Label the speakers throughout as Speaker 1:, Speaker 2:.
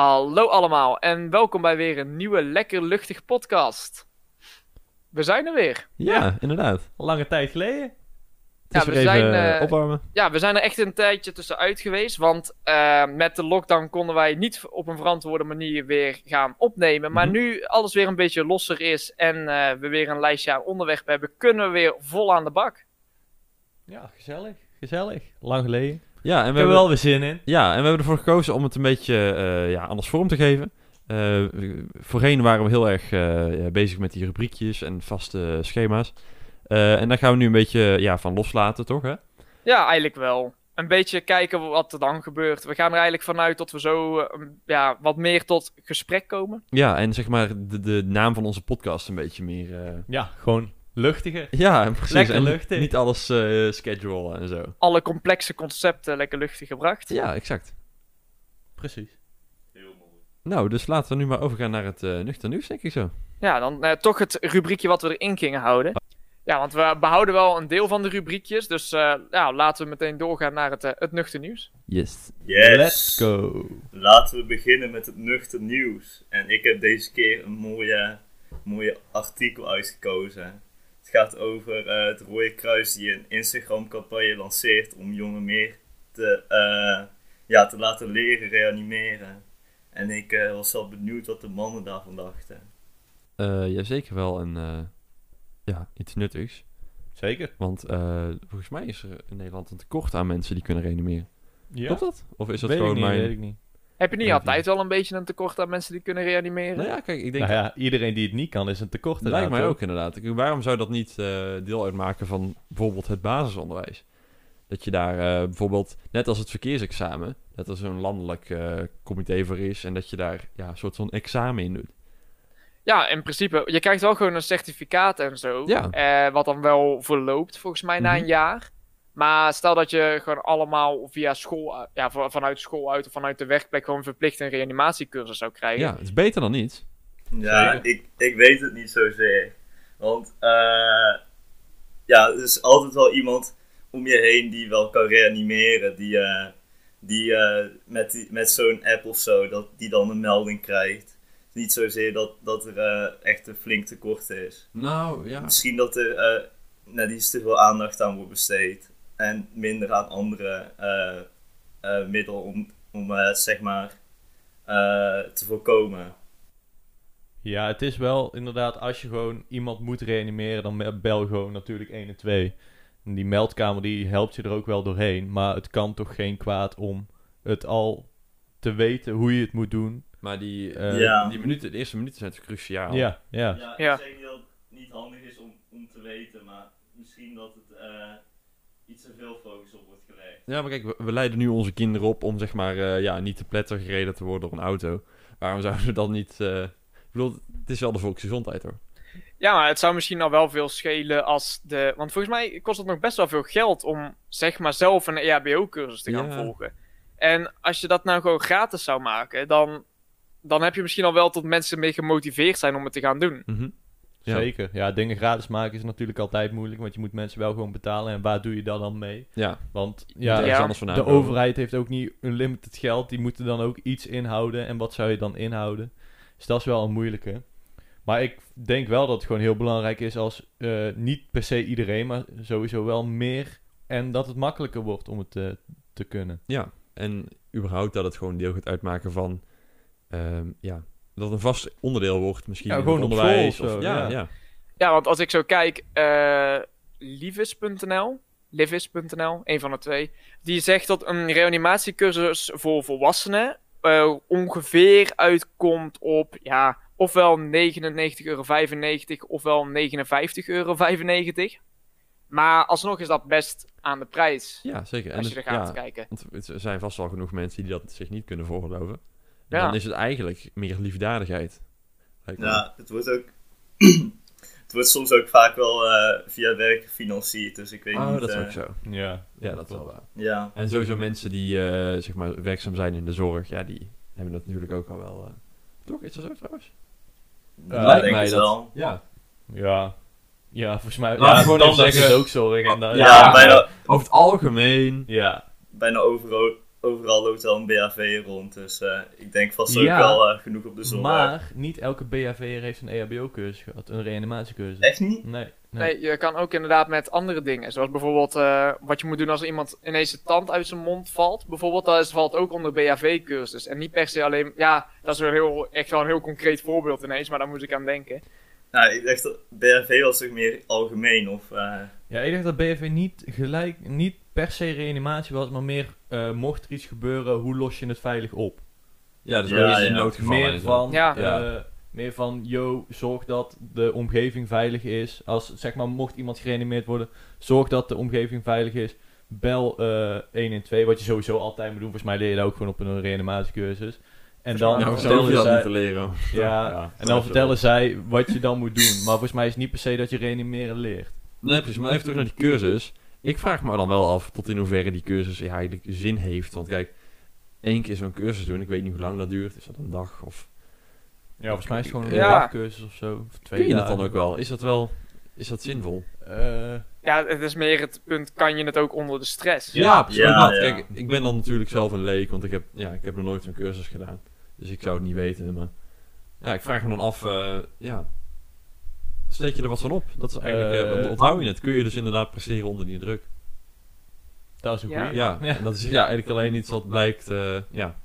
Speaker 1: Hallo allemaal en welkom bij weer een nieuwe lekker luchtig podcast. We zijn er weer.
Speaker 2: Ja, inderdaad.
Speaker 3: Lange tijd geleden.
Speaker 2: Het is
Speaker 1: Ja, we zijn,
Speaker 2: eh,
Speaker 1: eh,
Speaker 2: opwarmen.
Speaker 1: Ja, we zijn er echt een tijdje tussenuit geweest, want eh, met de lockdown konden wij niet op een verantwoorde manier weer gaan opnemen. Maar
Speaker 2: Mhm.
Speaker 1: nu alles weer een beetje losser is en eh, we weer een lijstje aan onderweg hebben, kunnen we weer vol aan de bak.
Speaker 3: Ja, gezellig. Gezellig. Lang geleden.
Speaker 2: Ja, en we
Speaker 3: Ik heb er
Speaker 2: hebben,
Speaker 3: wel weer zin in.
Speaker 2: ja, en we hebben ervoor gekozen om het een beetje eh, ja, anders vorm te geven. Eh, voorheen waren we heel erg eh, bezig met die rubriekjes en vaste schema's. Eh, en daar gaan we nu een beetje ja, van loslaten, toch? Hè?
Speaker 1: Ja, eigenlijk wel. Een beetje kijken wat er dan gebeurt. We gaan er eigenlijk vanuit dat we zo ja, wat meer tot gesprek komen.
Speaker 2: Ja, en zeg maar de, de naam van onze podcast een beetje meer... eh,
Speaker 3: Ja, gewoon luchtiger.
Speaker 2: ja, precies.
Speaker 3: Lekker
Speaker 2: en
Speaker 3: luchtig.
Speaker 2: Niet alles eh schedule en zo.
Speaker 1: Alle complexe concepten lekker luchtig gebracht.
Speaker 2: Ja, exact.
Speaker 3: Precies.
Speaker 2: Nou, dus laten we nu maar overgaan naar het eh nuchter nieuws, denk ik zo.
Speaker 1: Ja, dan eh, toch het rubriekje wat we erin gingen houden. Ja, want we behouden wel een deel van de rubriekjes. Dus eh, ja, laten we meteen doorgaan naar het, het nuchter nieuws.
Speaker 2: Yes.
Speaker 4: Yes.
Speaker 3: Let's go.
Speaker 4: Laten we beginnen met het nuchter nieuws. En ik heb deze keer een mooie, mooie artikel uitgekozen. Het gaat over eh, het Rode Kruis die een Instagram-campagne lanceert om jongen meer te, eh, ja, te laten leren reanimeren. En ik eh, was wel benieuwd wat de mannen daarvan dachten.
Speaker 2: Eh ja, zeker wel een, eh, ja, iets nuttigs.
Speaker 3: Zeker.
Speaker 2: Want eh, volgens mij is er in Nederland een tekort aan mensen die kunnen reanimeren.
Speaker 3: Ja.
Speaker 2: Klopt dat? Of is dat
Speaker 3: weet ik
Speaker 2: gewoon
Speaker 3: niet,
Speaker 2: mijn...
Speaker 3: weet ik niet.
Speaker 1: Heb je niet altijd wel een beetje een tekort aan mensen die kunnen reanimeren?
Speaker 2: Nou ja, kijk, ik denk...
Speaker 3: Nou ja, iedereen die het niet kan is een tekort.
Speaker 2: lijkt mij ook inderdaad. Ik- Waarom zou dat niet eh, deel uitmaken van bijvoorbeeld het basisonderwijs? Dat je daar eh, bijvoorbeeld, net als het verkeersexamen, dat er zo'n landelijk eh, comité voor is en dat je daar ja, een soort van examen in doet.
Speaker 1: Ja, in principe. Je krijgt wel gewoon een certificaat en zo.
Speaker 2: Ja.
Speaker 1: eh, wat dan wel verloopt, volgens mij, na
Speaker 2: Mhm.
Speaker 1: een jaar. Maar stel dat je gewoon allemaal via school, ja, van- vanuit school uit of vanuit de werkplek gewoon verplicht een reanimatiecursus zou krijgen.
Speaker 2: Ja, het is beter dan niets.
Speaker 4: Ja,
Speaker 3: Zeker.
Speaker 4: ik, ik weet het niet zozeer. Want eh, ja, er is altijd wel iemand om je heen die wel kan reanimeren. Die, eh, die, eh, met, die met zo'n app of zo, dat die dan een melding krijgt. Is niet zozeer dat, dat er eh, echt een flink tekort is.
Speaker 2: Nou, ja.
Speaker 4: Misschien dat er eh net iets te veel aandacht aan wordt besteed. En minder aan andere eh, eh, middelen om, om eh, zeg maar eh, te voorkomen.
Speaker 3: Ja, het is wel inderdaad, als je gewoon iemand moet reanimeren, dan bel gewoon natuurlijk 112. En die meldkamer die helpt je er ook wel doorheen. Maar het kan toch geen kwaad om het al te weten hoe je het moet doen.
Speaker 2: Maar die,
Speaker 4: Ja.
Speaker 2: die minuten, de eerste minuten zijn toch cruciaal.
Speaker 3: Ja, ja.
Speaker 4: Ja,
Speaker 1: Ja.
Speaker 4: ik zeg niet dat het niet handig is om, om te weten, maar misschien dat het eh, iets te veel focus op wordt gelegd.
Speaker 2: Ja, maar kijk, we, we leiden nu onze kinderen op om zeg maar eh, ja, niet te pletter gereden te worden door een auto. Waarom zouden we dan niet... eh, ik bedoel, het is wel de volksgezondheid hoor.
Speaker 1: Ja, maar het zou misschien al wel veel schelen als de. Want volgens mij kost het nog best wel veel geld om, zeg maar, zelf een EHBO-cursus te gaan
Speaker 2: Ja.
Speaker 1: volgen. En als je dat nou gewoon gratis zou maken, dan, dan heb je misschien al wel tot mensen meer gemotiveerd zijn om het te gaan doen.
Speaker 2: Mhm. Ja.
Speaker 3: Zeker. Ja, dingen gratis maken is natuurlijk altijd moeilijk, want je moet mensen wel gewoon betalen. En waar doe je dat dan mee?
Speaker 2: Ja,
Speaker 3: Want
Speaker 2: ja, anders
Speaker 3: de overheid heeft ook niet unlimited geld. Die moeten dan ook iets inhouden. En wat zou je dan inhouden? Dus dat is wel een moeilijke. Maar ik denk wel dat het gewoon heel belangrijk is als eh, niet per se iedereen, maar sowieso wel meer. En dat het makkelijker wordt om het te, te kunnen.
Speaker 2: Ja, en überhaupt dat het gewoon deel gaat uitmaken van... ehm, ja, dat het een vast onderdeel wordt misschien
Speaker 3: Ja, gewoon op
Speaker 2: onderwijs.
Speaker 3: school of
Speaker 2: ja,
Speaker 3: ja.
Speaker 2: ja.
Speaker 1: Ja, want als ik zo kijk, eh Livis.nl, Livis.nl, een van de twee, die zegt dat een reanimatiecursus voor volwassenen eh, ongeveer uitkomt op, ja, ofwel 29,95 euro ofwel 59,95 euro. Maar alsnog is dat best aan de prijs,
Speaker 2: Ja, zeker.
Speaker 1: als
Speaker 2: en
Speaker 1: je er
Speaker 2: het-
Speaker 1: gaat
Speaker 2: ja,
Speaker 1: kijken.
Speaker 2: Want er zijn vast wel genoeg mensen die dat zich niet kunnen veroorloven.
Speaker 1: Ja.
Speaker 2: Dan is het eigenlijk meer liefdadigheid. Lijkt me.
Speaker 4: Ja, het wordt ook. het wordt soms ook vaak wel eh, via werk gefinancierd, dus ik weet
Speaker 2: Oh,
Speaker 4: niet.
Speaker 2: dat is
Speaker 4: eh,
Speaker 2: ook zo.
Speaker 3: Ja,
Speaker 2: Ja, dat is wel waar.
Speaker 4: Ja,
Speaker 2: En sowieso mensen die eh, zeg maar werkzaam zijn in de zorg, ja, die hebben dat natuurlijk ook al wel. eh, Toch? Is dat zo trouwens?
Speaker 4: ja
Speaker 2: lijkt
Speaker 4: denk
Speaker 2: mij dat-
Speaker 4: wel.
Speaker 2: Ja.
Speaker 3: Ja. Ja, volgens mij. Ja,
Speaker 2: gewoon
Speaker 3: dan is ook zorg. En dan,
Speaker 4: Ja,
Speaker 3: ja,
Speaker 4: bijna,
Speaker 2: Over het algemeen.
Speaker 3: ja.
Speaker 4: bijna overal, overal loopt wel een BHV rond. Dus eh, ik denk vast ook
Speaker 3: Ja,
Speaker 4: wel eh, genoeg op de zon.
Speaker 3: Maar niet elke BHV'er heeft een EHBO-cursus gehad, een reanimatiecursus.
Speaker 4: Echt niet?
Speaker 3: Nee, nee.
Speaker 1: Nee, je kan ook inderdaad met andere dingen. Zoals bijvoorbeeld eh, wat je moet doen als iemand ineens de tand uit zijn mond valt. Bijvoorbeeld, dat is, valt ook onder BHV-cursus. En niet per se alleen... Ja, dat is wel heel, echt wel een heel concreet voorbeeld ineens, maar daar moest ik aan denken.
Speaker 4: Nou, ik dacht dat BHV was toch meer algemeen of...
Speaker 3: Ja, ik dacht dat BHV niet gelijk, niet per se reanimatie was, maar meer eh, mocht er iets gebeuren, hoe los je het veilig op?
Speaker 2: Ja, dus
Speaker 4: Ja, ja.
Speaker 2: in noodgevallen.
Speaker 3: meer van,
Speaker 1: Ja.
Speaker 3: eh,
Speaker 2: Ja.
Speaker 3: meer van, yo, zorg dat de omgeving veilig is. Als, zeg maar, mocht iemand gereanimeerd worden, zorg dat de omgeving veilig is. Bel eh 112, wat je sowieso altijd moet doen. Volgens mij leer je dat ook gewoon op een reanimatiecursus. En dan
Speaker 2: zou
Speaker 3: vertellen
Speaker 2: je dat
Speaker 3: zij-
Speaker 2: moeten leren?
Speaker 3: Ja, en dan vertellen zij wat je dan moet doen. Maar volgens mij is het niet per se dat je reanimeren leert.
Speaker 2: Nee, precies. Maar even terug naar die cursus. Ik vraag me dan wel af tot in hoeverre die cursus eigenlijk zin heeft. Want kijk, één keer zo'n cursus doen, ik weet niet hoe lang dat duurt. Is dat een dag of...
Speaker 3: Ja, volgens mij is het gewoon een
Speaker 1: Ja.
Speaker 3: dagcursus of zo. Of twee
Speaker 2: Kun je dat
Speaker 3: dagen.
Speaker 2: dan ook wel? Is dat wel... Is dat zinvol?
Speaker 3: Eh,
Speaker 1: Ja, het is meer het punt, kan je het ook onder de stress?
Speaker 2: Ja, precies.
Speaker 4: Ja,
Speaker 2: dat.
Speaker 4: ja.
Speaker 2: Kijk, ik ben dan natuurlijk zelf een leek, want ik heb, ja, ik heb nog nooit zo'n cursus gedaan. Dus ik zou het niet weten, maar... Ja, ik vraag me dan af, eh, ja... Steek je er wat van op? Dat is eigenlijk... eh,
Speaker 3: Eh,
Speaker 2: onthoud je het? Kun je dus inderdaad presteren onder die druk?
Speaker 3: dat is een
Speaker 1: Ja.
Speaker 3: goeie.
Speaker 2: Ja,
Speaker 3: Ja.
Speaker 2: en dat is ja, eigenlijk alleen iets wat blijkt, eh, ja,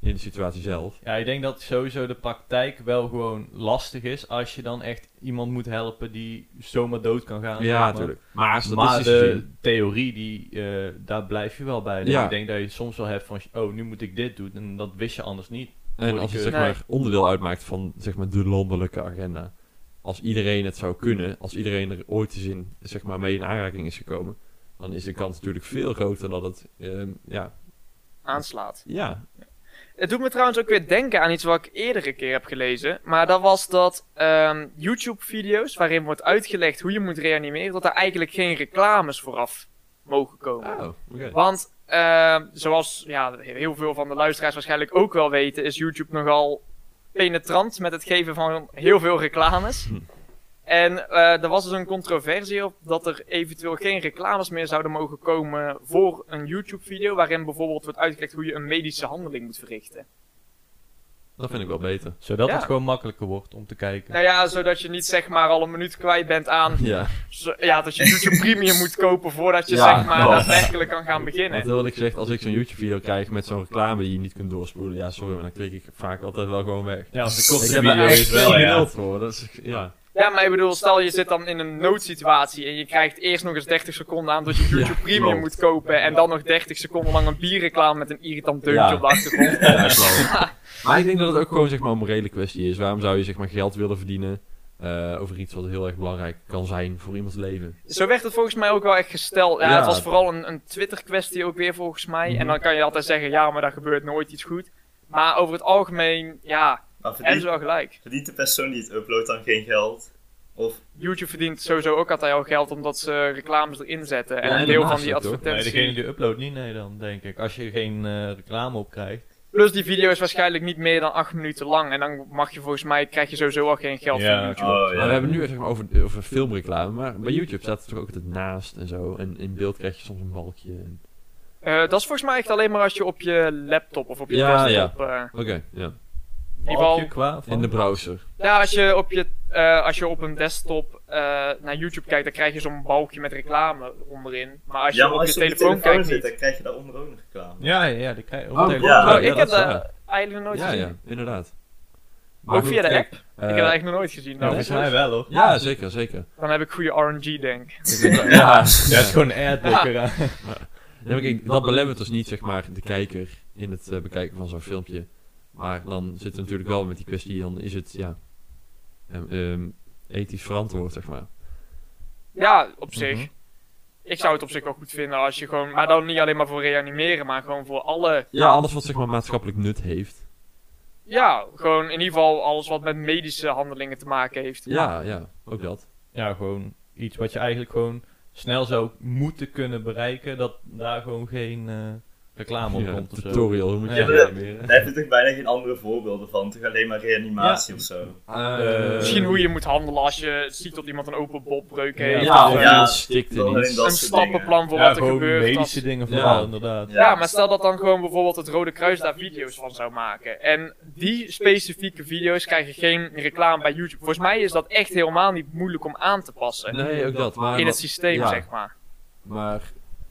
Speaker 2: in de situatie zelf.
Speaker 3: Ja, ik denk dat sowieso de praktijk wel gewoon lastig is als je dan echt iemand moet helpen die zomaar dood kan gaan.
Speaker 2: Ja,
Speaker 3: maar.
Speaker 2: natuurlijk. Maar
Speaker 3: Maar de
Speaker 2: gezien-
Speaker 3: theorie, die, eh, daar blijf je wel bij. Dus
Speaker 2: Ja.
Speaker 3: Ik denk dat je soms wel hebt van, oh, nu moet ik dit doen. En dat wist je anders niet.
Speaker 2: En als het zeg maar onderdeel uitmaakt van zeg maar de landelijke agenda. Als iedereen het zou kunnen, als iedereen er ooit eens in zeg maar mee in aanraking is gekomen, dan is de kans natuurlijk veel groter dat het, ehm, ja,
Speaker 1: Aanslaat.
Speaker 2: ja,
Speaker 1: Het doet me trouwens ook weer denken aan iets wat ik eerder een keer heb gelezen. Maar dat was dat ehm, YouTube-video's waarin wordt uitgelegd hoe je moet reanimeren, dat er eigenlijk geen reclames vooraf mogen komen.
Speaker 2: oh, oké.
Speaker 1: Want, ehm, zoals ja, heel veel van de luisteraars waarschijnlijk ook wel weten, is YouTube nogal penetrant met het geven van heel veel reclames.
Speaker 2: Hm.
Speaker 1: En eh, er was dus een controversie op dat er eventueel geen reclames meer zouden mogen komen voor een YouTube-video, waarin bijvoorbeeld wordt uitgelegd hoe je een medische handeling moet verrichten.
Speaker 2: Dat vind ik wel beter.
Speaker 3: Zodat
Speaker 1: Ja.
Speaker 3: het gewoon makkelijker wordt om te kijken.
Speaker 1: Nou ja, zodat je niet zeg maar al een minuut kwijt bent aan
Speaker 2: Ja,
Speaker 1: zo- ja, dat je YouTube Premium moet kopen voordat je
Speaker 2: Ja,
Speaker 1: zeg maar daadwerkelijk kan gaan beginnen.
Speaker 2: wil ik zeggen, als ik zo'n YouTube-video krijg met zo'n reclame die je niet kunt doorspoelen, ja, sorry, maar dan klik ik vaak altijd wel gewoon weg.
Speaker 3: Ja, als de
Speaker 2: heb
Speaker 3: video
Speaker 2: echt
Speaker 3: is wel, ja.
Speaker 2: voor. Dat is, ja.
Speaker 1: Ja, maar ik bedoel, stel je zit dan in een noodsituatie en je krijgt eerst nog eens 30 seconden aan dat je YouTube
Speaker 2: Ja,
Speaker 1: Premium
Speaker 2: klopt.
Speaker 1: moet kopen en dan nog 30 seconden lang een bierreclame met een irritant deuntje
Speaker 2: Ja.
Speaker 1: op de achtergrond.
Speaker 2: Ja. Maar ik denk dat het ook gewoon zeg maar, een morele kwestie is. Waarom zou je zeg maar, geld willen verdienen eh, over iets wat heel erg belangrijk kan zijn voor iemands leven?
Speaker 1: Zo werd het volgens mij ook wel echt gesteld. Ja,
Speaker 2: Ja.
Speaker 1: het was vooral een, een Twitter kwestie ook weer volgens mij.
Speaker 2: Mhm.
Speaker 1: En dan kan je altijd zeggen, ja, maar daar gebeurt nooit iets goed. Maar over het algemeen, ja,
Speaker 4: verdient,
Speaker 1: wel gelijk.
Speaker 4: verdient de persoon die het uploadt dan geen geld? Of
Speaker 1: YouTube verdient sowieso ook altijd al geld omdat ze reclames erin zetten. En
Speaker 2: Ja,
Speaker 1: een
Speaker 2: en
Speaker 1: deel van die
Speaker 2: toch?
Speaker 3: Nee,
Speaker 1: advertenties.
Speaker 3: degene die uploadt niet, nee dan, denk ik. Als je geen eh, reclame op krijgt.
Speaker 1: Plus die video is waarschijnlijk niet meer dan 8 minuten lang. En dan mag je volgens mij, krijg je sowieso al geen geld
Speaker 3: Ja,
Speaker 1: van YouTube.
Speaker 4: Oh,
Speaker 2: Maar
Speaker 4: ja.
Speaker 2: we hebben nu zeg maar, over, over filmreclame, maar bij YouTube staat het toch ook altijd naast en zo. En in beeld krijg je soms een balkje. en-
Speaker 1: Eh, dat is volgens mij echt alleen maar als je op je laptop of op je
Speaker 2: Ja,
Speaker 1: desktop... eh,
Speaker 2: Oké, ja.
Speaker 1: In ieder geval,
Speaker 3: qua van?
Speaker 2: In de browser.
Speaker 1: ja, als je op, je, eh, als je op een desktop eh, naar YouTube kijkt, dan krijg je zo'n balkje met reclame onderin. Maar als je
Speaker 4: ja, maar
Speaker 1: op
Speaker 4: als
Speaker 1: je
Speaker 4: je op je
Speaker 1: telefoon,
Speaker 4: telefoon
Speaker 1: kijkt
Speaker 4: zit,
Speaker 1: niet.
Speaker 4: dan krijg je daaronder ook nog reclame.
Speaker 3: Ja, ja, ja, die krijg je op
Speaker 2: Oh, ja.
Speaker 3: telefoon.
Speaker 1: Oh,
Speaker 2: ja,
Speaker 1: ik heb
Speaker 2: is
Speaker 1: dat
Speaker 2: waar.
Speaker 1: eigenlijk nog nooit
Speaker 2: Ja,
Speaker 1: gezien.
Speaker 2: ja, inderdaad.
Speaker 1: Ook via de app?
Speaker 2: eh,
Speaker 1: ik heb dat eigenlijk nog nooit gezien. Nou,
Speaker 3: volgens mij wel hoor.
Speaker 2: Ja, zeker, zeker.
Speaker 1: Dan heb ik goede RNG, denk ik.
Speaker 2: ja,
Speaker 3: Ja, het is gewoon een adblocker
Speaker 2: dat belemmert dus niet zeg maar, de kijker in het eh, bekijken van zo'n filmpje. Maar dan zit er natuurlijk wel met die kwestie, dan is het ja, ehm, ehm, ethisch verantwoord, zeg maar.
Speaker 1: Ja, op zich.
Speaker 3: Mhm.
Speaker 1: Ik zou het op zich wel goed vinden als je gewoon, maar dan niet alleen maar voor reanimeren, maar gewoon voor alle,
Speaker 2: Ja, alles wat zeg maar maatschappelijk nut heeft.
Speaker 1: ja, gewoon in ieder geval alles wat met medische handelingen te maken heeft.
Speaker 2: Ja, ja, ook dat.
Speaker 3: Ja, gewoon iets wat je eigenlijk gewoon snel zou moeten kunnen bereiken. Dat daar gewoon geen, eh, reclame op
Speaker 2: Ja,
Speaker 3: komt of zo.
Speaker 2: tutorial, hoe moet je
Speaker 3: Ja.
Speaker 4: Daar heb je toch bijna geen andere voorbeelden van. Toch alleen maar reanimatie of zo.
Speaker 2: Eh,
Speaker 1: Misschien hoe je moet handelen als je ziet dat iemand een open botbreuk
Speaker 3: Ja,
Speaker 1: heeft.
Speaker 2: Ja,
Speaker 1: of, eh,
Speaker 4: ja.
Speaker 2: stikt
Speaker 4: dat
Speaker 1: een stappenplan voor
Speaker 3: Ja,
Speaker 1: wat er
Speaker 3: gewoon
Speaker 1: gebeurt.
Speaker 3: medische
Speaker 1: als-
Speaker 3: dingen
Speaker 2: Ja.
Speaker 3: vooral, inderdaad.
Speaker 1: Ja, maar stel dat dan gewoon bijvoorbeeld het Rode Kruis daar video's van zou maken. En die specifieke video's krijgen geen reclame bij YouTube. Volgens mij is dat echt helemaal niet moeilijk om aan te passen.
Speaker 2: Nee, ook dat. Maar,
Speaker 1: in het systeem,
Speaker 2: ja.
Speaker 1: zeg maar.
Speaker 2: maar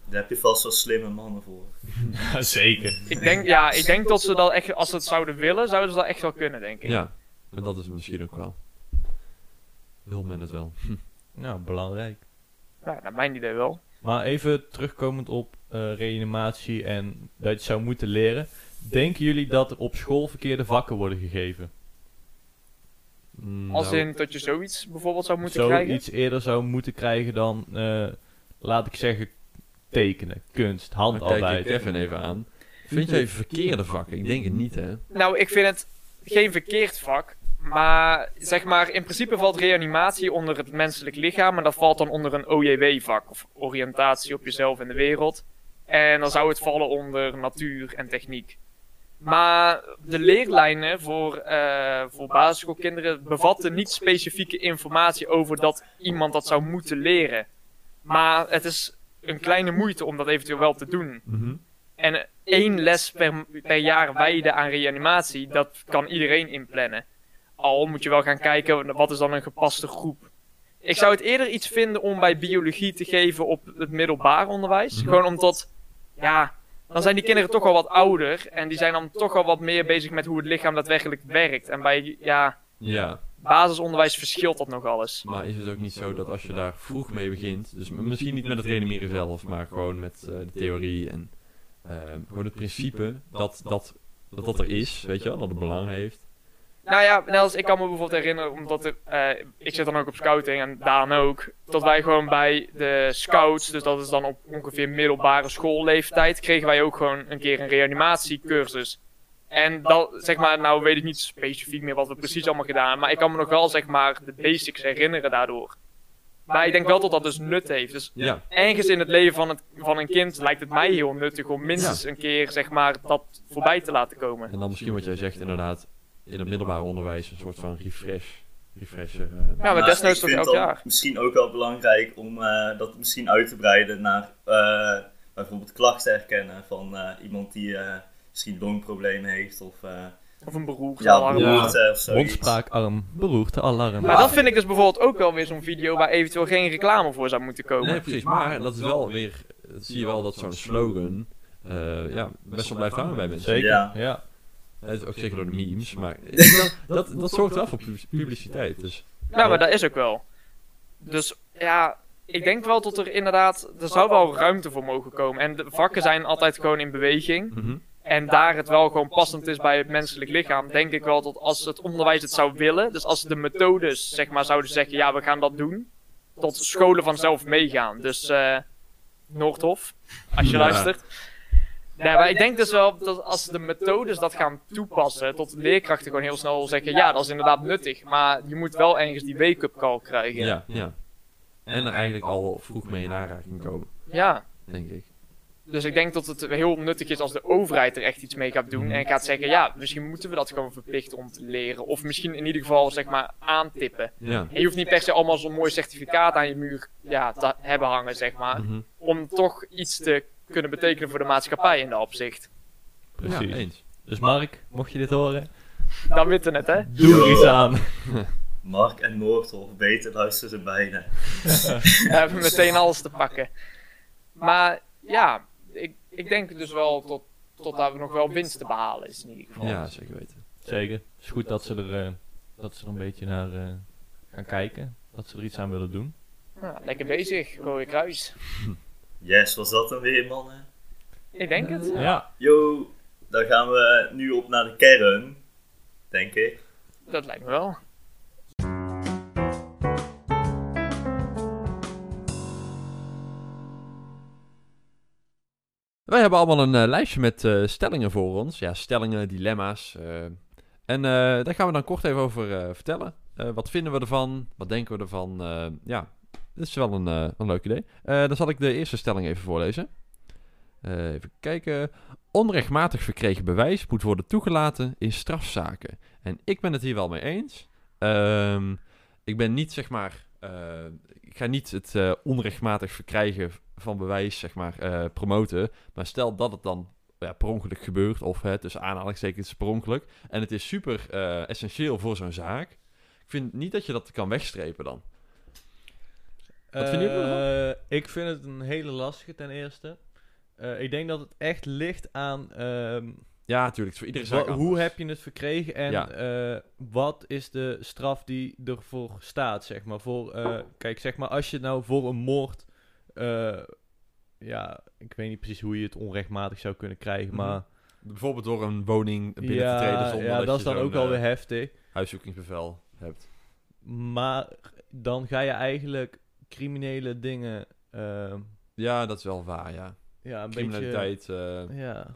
Speaker 4: Daar heb je vast wel slimme mannen voor.
Speaker 3: Zeker.
Speaker 1: Ik denk, ja, ik denk dat ze dat echt, als ze het zouden willen, zouden ze dat echt wel kunnen, denk ik.
Speaker 2: ja, en dat is misschien ook wel. Wil men het wel.
Speaker 3: Nou, belangrijk.
Speaker 1: Ja, naar mijn idee wel.
Speaker 3: Maar even terugkomend op eh, reanimatie en dat je zou moeten leren. Denken jullie dat er op school verkeerde vakken worden gegeven?
Speaker 2: Mm,
Speaker 1: Als
Speaker 2: nou,
Speaker 1: in dat je zoiets bijvoorbeeld zou moeten krijgen.
Speaker 3: iets eerder zou moeten krijgen dan, eh, laat ik zeggen, tekenen, kunst,
Speaker 2: dan kijk ik
Speaker 3: handarbeid.
Speaker 2: Kevin even aan. Vind jij verkeerde vakken? Ik denk het niet, hè?
Speaker 1: Nou, ik vind het geen verkeerd vak. Maar zeg maar, in principe valt reanimatie onder het menselijk lichaam. En dat valt dan onder een OJW-vak. Of oriëntatie op jezelf en de wereld. En dan zou het vallen onder natuur en techniek. Maar de leerlijnen voor, eh, voor basisschoolkinderen bevatten niet specifieke informatie over dat iemand dat zou moeten leren. Maar het is een kleine moeite om dat eventueel wel te doen.
Speaker 2: Mhm.
Speaker 1: En één les per, per jaar wijden aan reanimatie, dat kan iedereen inplannen. Al moet je wel gaan kijken, wat is dan een gepaste groep. Ik zou het eerder iets vinden om bij biologie te geven op het middelbaar onderwijs.
Speaker 2: Mhm.
Speaker 1: Gewoon omdat, ja, dan zijn die kinderen toch al wat ouder. En die zijn dan toch al wat meer bezig met hoe het lichaam daadwerkelijk werkt. En bij, ja,
Speaker 2: Ja,
Speaker 1: basisonderwijs verschilt dat nog alles.
Speaker 2: maar is het ook niet zo dat als je daar vroeg mee begint, dus misschien niet met het reanimeren zelf, maar gewoon met eh, de theorie en eh, gewoon het principe dat dat, dat dat er is, weet je wel, dat het belang heeft.
Speaker 1: Nou ja, net als ik kan me bijvoorbeeld herinneren, omdat er, eh, ik zit dan ook op scouting en Daan ook, dat wij gewoon bij de scouts, dus dat is dan op ongeveer middelbare schoolleeftijd, kregen wij ook gewoon een keer een reanimatiecursus. En dat, zeg maar, nou weet ik niet specifiek meer wat we precies allemaal gedaan hebben, maar ik kan me nog wel, zeg maar, de basics herinneren daardoor. Maar ik denk wel dat dat dus nut heeft. Dus
Speaker 2: Ja,
Speaker 1: ergens in het leven van, het, van een kind lijkt het mij heel nuttig om minstens een keer, zeg maar, dat voorbij te laten komen.
Speaker 2: en dan misschien wat jij zegt inderdaad, in het middelbare onderwijs een soort van refresh, refresher. eh,
Speaker 1: Ja, maar desnoods toch elk jaar.
Speaker 4: Misschien ook wel belangrijk om eh, dat misschien uit te breiden naar eh, bijvoorbeeld klachten herkennen van eh, iemand die eh, misschien longproblemen heeft of eh
Speaker 1: Of een beroerte.
Speaker 4: ja,
Speaker 1: alarm.
Speaker 2: Ja.
Speaker 4: beroerte of.
Speaker 3: Mondspraakarm, beroerte, alarm.
Speaker 1: Maar dat vind ik dus bijvoorbeeld ook wel weer zo'n video waar eventueel geen reclame voor zou moeten komen.
Speaker 2: Nee, precies. Maar dat is wel weer, zie je wel dat zo'n slogan, eh, ja, best wel blijft hangen bij mensen.
Speaker 3: Zeker,
Speaker 4: Ja.
Speaker 3: ja.
Speaker 2: Het is ook zeker door de memes, maar dat, dat, dat zorgt wel voor pub- publiciteit. Dus
Speaker 1: Ja, maar dat is ook wel. Dus ja, ik denk wel dat er inderdaad, er zou wel ruimte voor mogen komen. En de vakken zijn altijd gewoon in beweging.
Speaker 2: mhm.
Speaker 1: En daar het wel gewoon passend is bij het menselijk lichaam, denk ik wel dat als het onderwijs het zou willen, dus als de methodes zeg maar zouden zeggen, ja we gaan dat doen, tot scholen vanzelf meegaan. Dus eh Noordhof, als je
Speaker 2: Ja.
Speaker 1: luistert. Nee, maar ik denk dus wel dat als de methodes dat gaan toepassen, tot leerkrachten gewoon heel snel zeggen, ja dat is inderdaad nuttig, maar je moet wel ergens die wake-up call krijgen.
Speaker 2: ja, ja. En er eigenlijk al vroeg mee in aanraking komen,
Speaker 1: ja.
Speaker 2: denk ik.
Speaker 1: Dus ik denk dat het heel nuttig is als de overheid er echt iets mee gaat doen. En gaat zeggen, ja, misschien moeten we dat gewoon verplichten om te leren. Of misschien in ieder geval, zeg maar, aantippen.
Speaker 2: Ja.
Speaker 1: En je hoeft niet per se allemaal zo'n mooi certificaat aan je muur ja, te hebben hangen, zeg maar.
Speaker 2: Mhm.
Speaker 1: Om toch iets te kunnen betekenen voor de maatschappij in dat opzicht.
Speaker 3: Precies.
Speaker 2: Ja, eens.
Speaker 3: Dus Mark, mocht je dit horen,
Speaker 1: Dan weten het, hè?
Speaker 3: doe er iets aan.
Speaker 4: Mark en Noordhof, beter luisteren ze bijna.
Speaker 1: We hebben meteen alles te pakken. Maar ja, ik, denk dus wel tot, tot daar nog wel winst te behalen is in ieder geval.
Speaker 2: Ja, zeker weten.
Speaker 3: Zeker. Het is goed dat ze er, eh, dat ze er een beetje naar eh, gaan kijken. Dat ze er iets aan willen doen.
Speaker 1: Ja, lekker bezig, Rode Kruis.
Speaker 4: Yes, was dat dan weer, mannen?
Speaker 1: Ik denk het.
Speaker 3: Ja.
Speaker 4: Yo, dan gaan we nu op naar de kern, denk ik.
Speaker 1: Dat lijkt me wel.
Speaker 2: Wij hebben allemaal een eh, lijstje met eh, stellingen voor ons. Ja, stellingen, dilemma's. eh. en daar gaan we dan kort even over vertellen. Wat vinden we ervan? Wat denken we ervan? Ja, dit is wel een, een leuk idee. Dan zal ik de eerste stelling even voorlezen. Even kijken. Onrechtmatig verkregen bewijs moet worden toegelaten in strafzaken. En ik ben het hier wel mee eens. Ehm, ik ben niet, zeg maar... ga niet het eh, onrechtmatig verkrijgen van bewijs, zeg maar, eh, promoten. Maar stel dat het dan ja, per ongeluk gebeurt, of hè, tussen aanhalingstekens per ongeluk. En het is super eh, essentieel voor zo'n zaak. Ik vind niet dat je dat kan wegstrepen dan. Wat?
Speaker 3: Eh, Ik vind het een hele lastige ten eerste. Ik denk dat het echt ligt aan ehm,
Speaker 2: Ja, natuurlijk. Voor iedere zaak
Speaker 3: wa- hoe
Speaker 2: anders.
Speaker 3: heb je het verkregen en
Speaker 2: Ja.
Speaker 3: eh, wat is de straf die ervoor staat, zeg maar. Voor, eh, kijk, zeg maar, als je nou voor een moord, eh, ja, ik weet niet precies hoe je het onrechtmatig zou kunnen krijgen,
Speaker 2: Mhm.
Speaker 3: maar
Speaker 2: Bijvoorbeeld door een woning binnen
Speaker 3: ja,
Speaker 2: te treden zonder
Speaker 3: ja,
Speaker 2: dat,
Speaker 3: is dan ook alweer heftig.
Speaker 2: huiszoekingsbevel hebt.
Speaker 3: Maar dan ga je eigenlijk criminele dingen,
Speaker 2: Ja, dat is wel waar, ja.
Speaker 3: ja, een
Speaker 2: Criminaliteit,
Speaker 3: beetje, ja.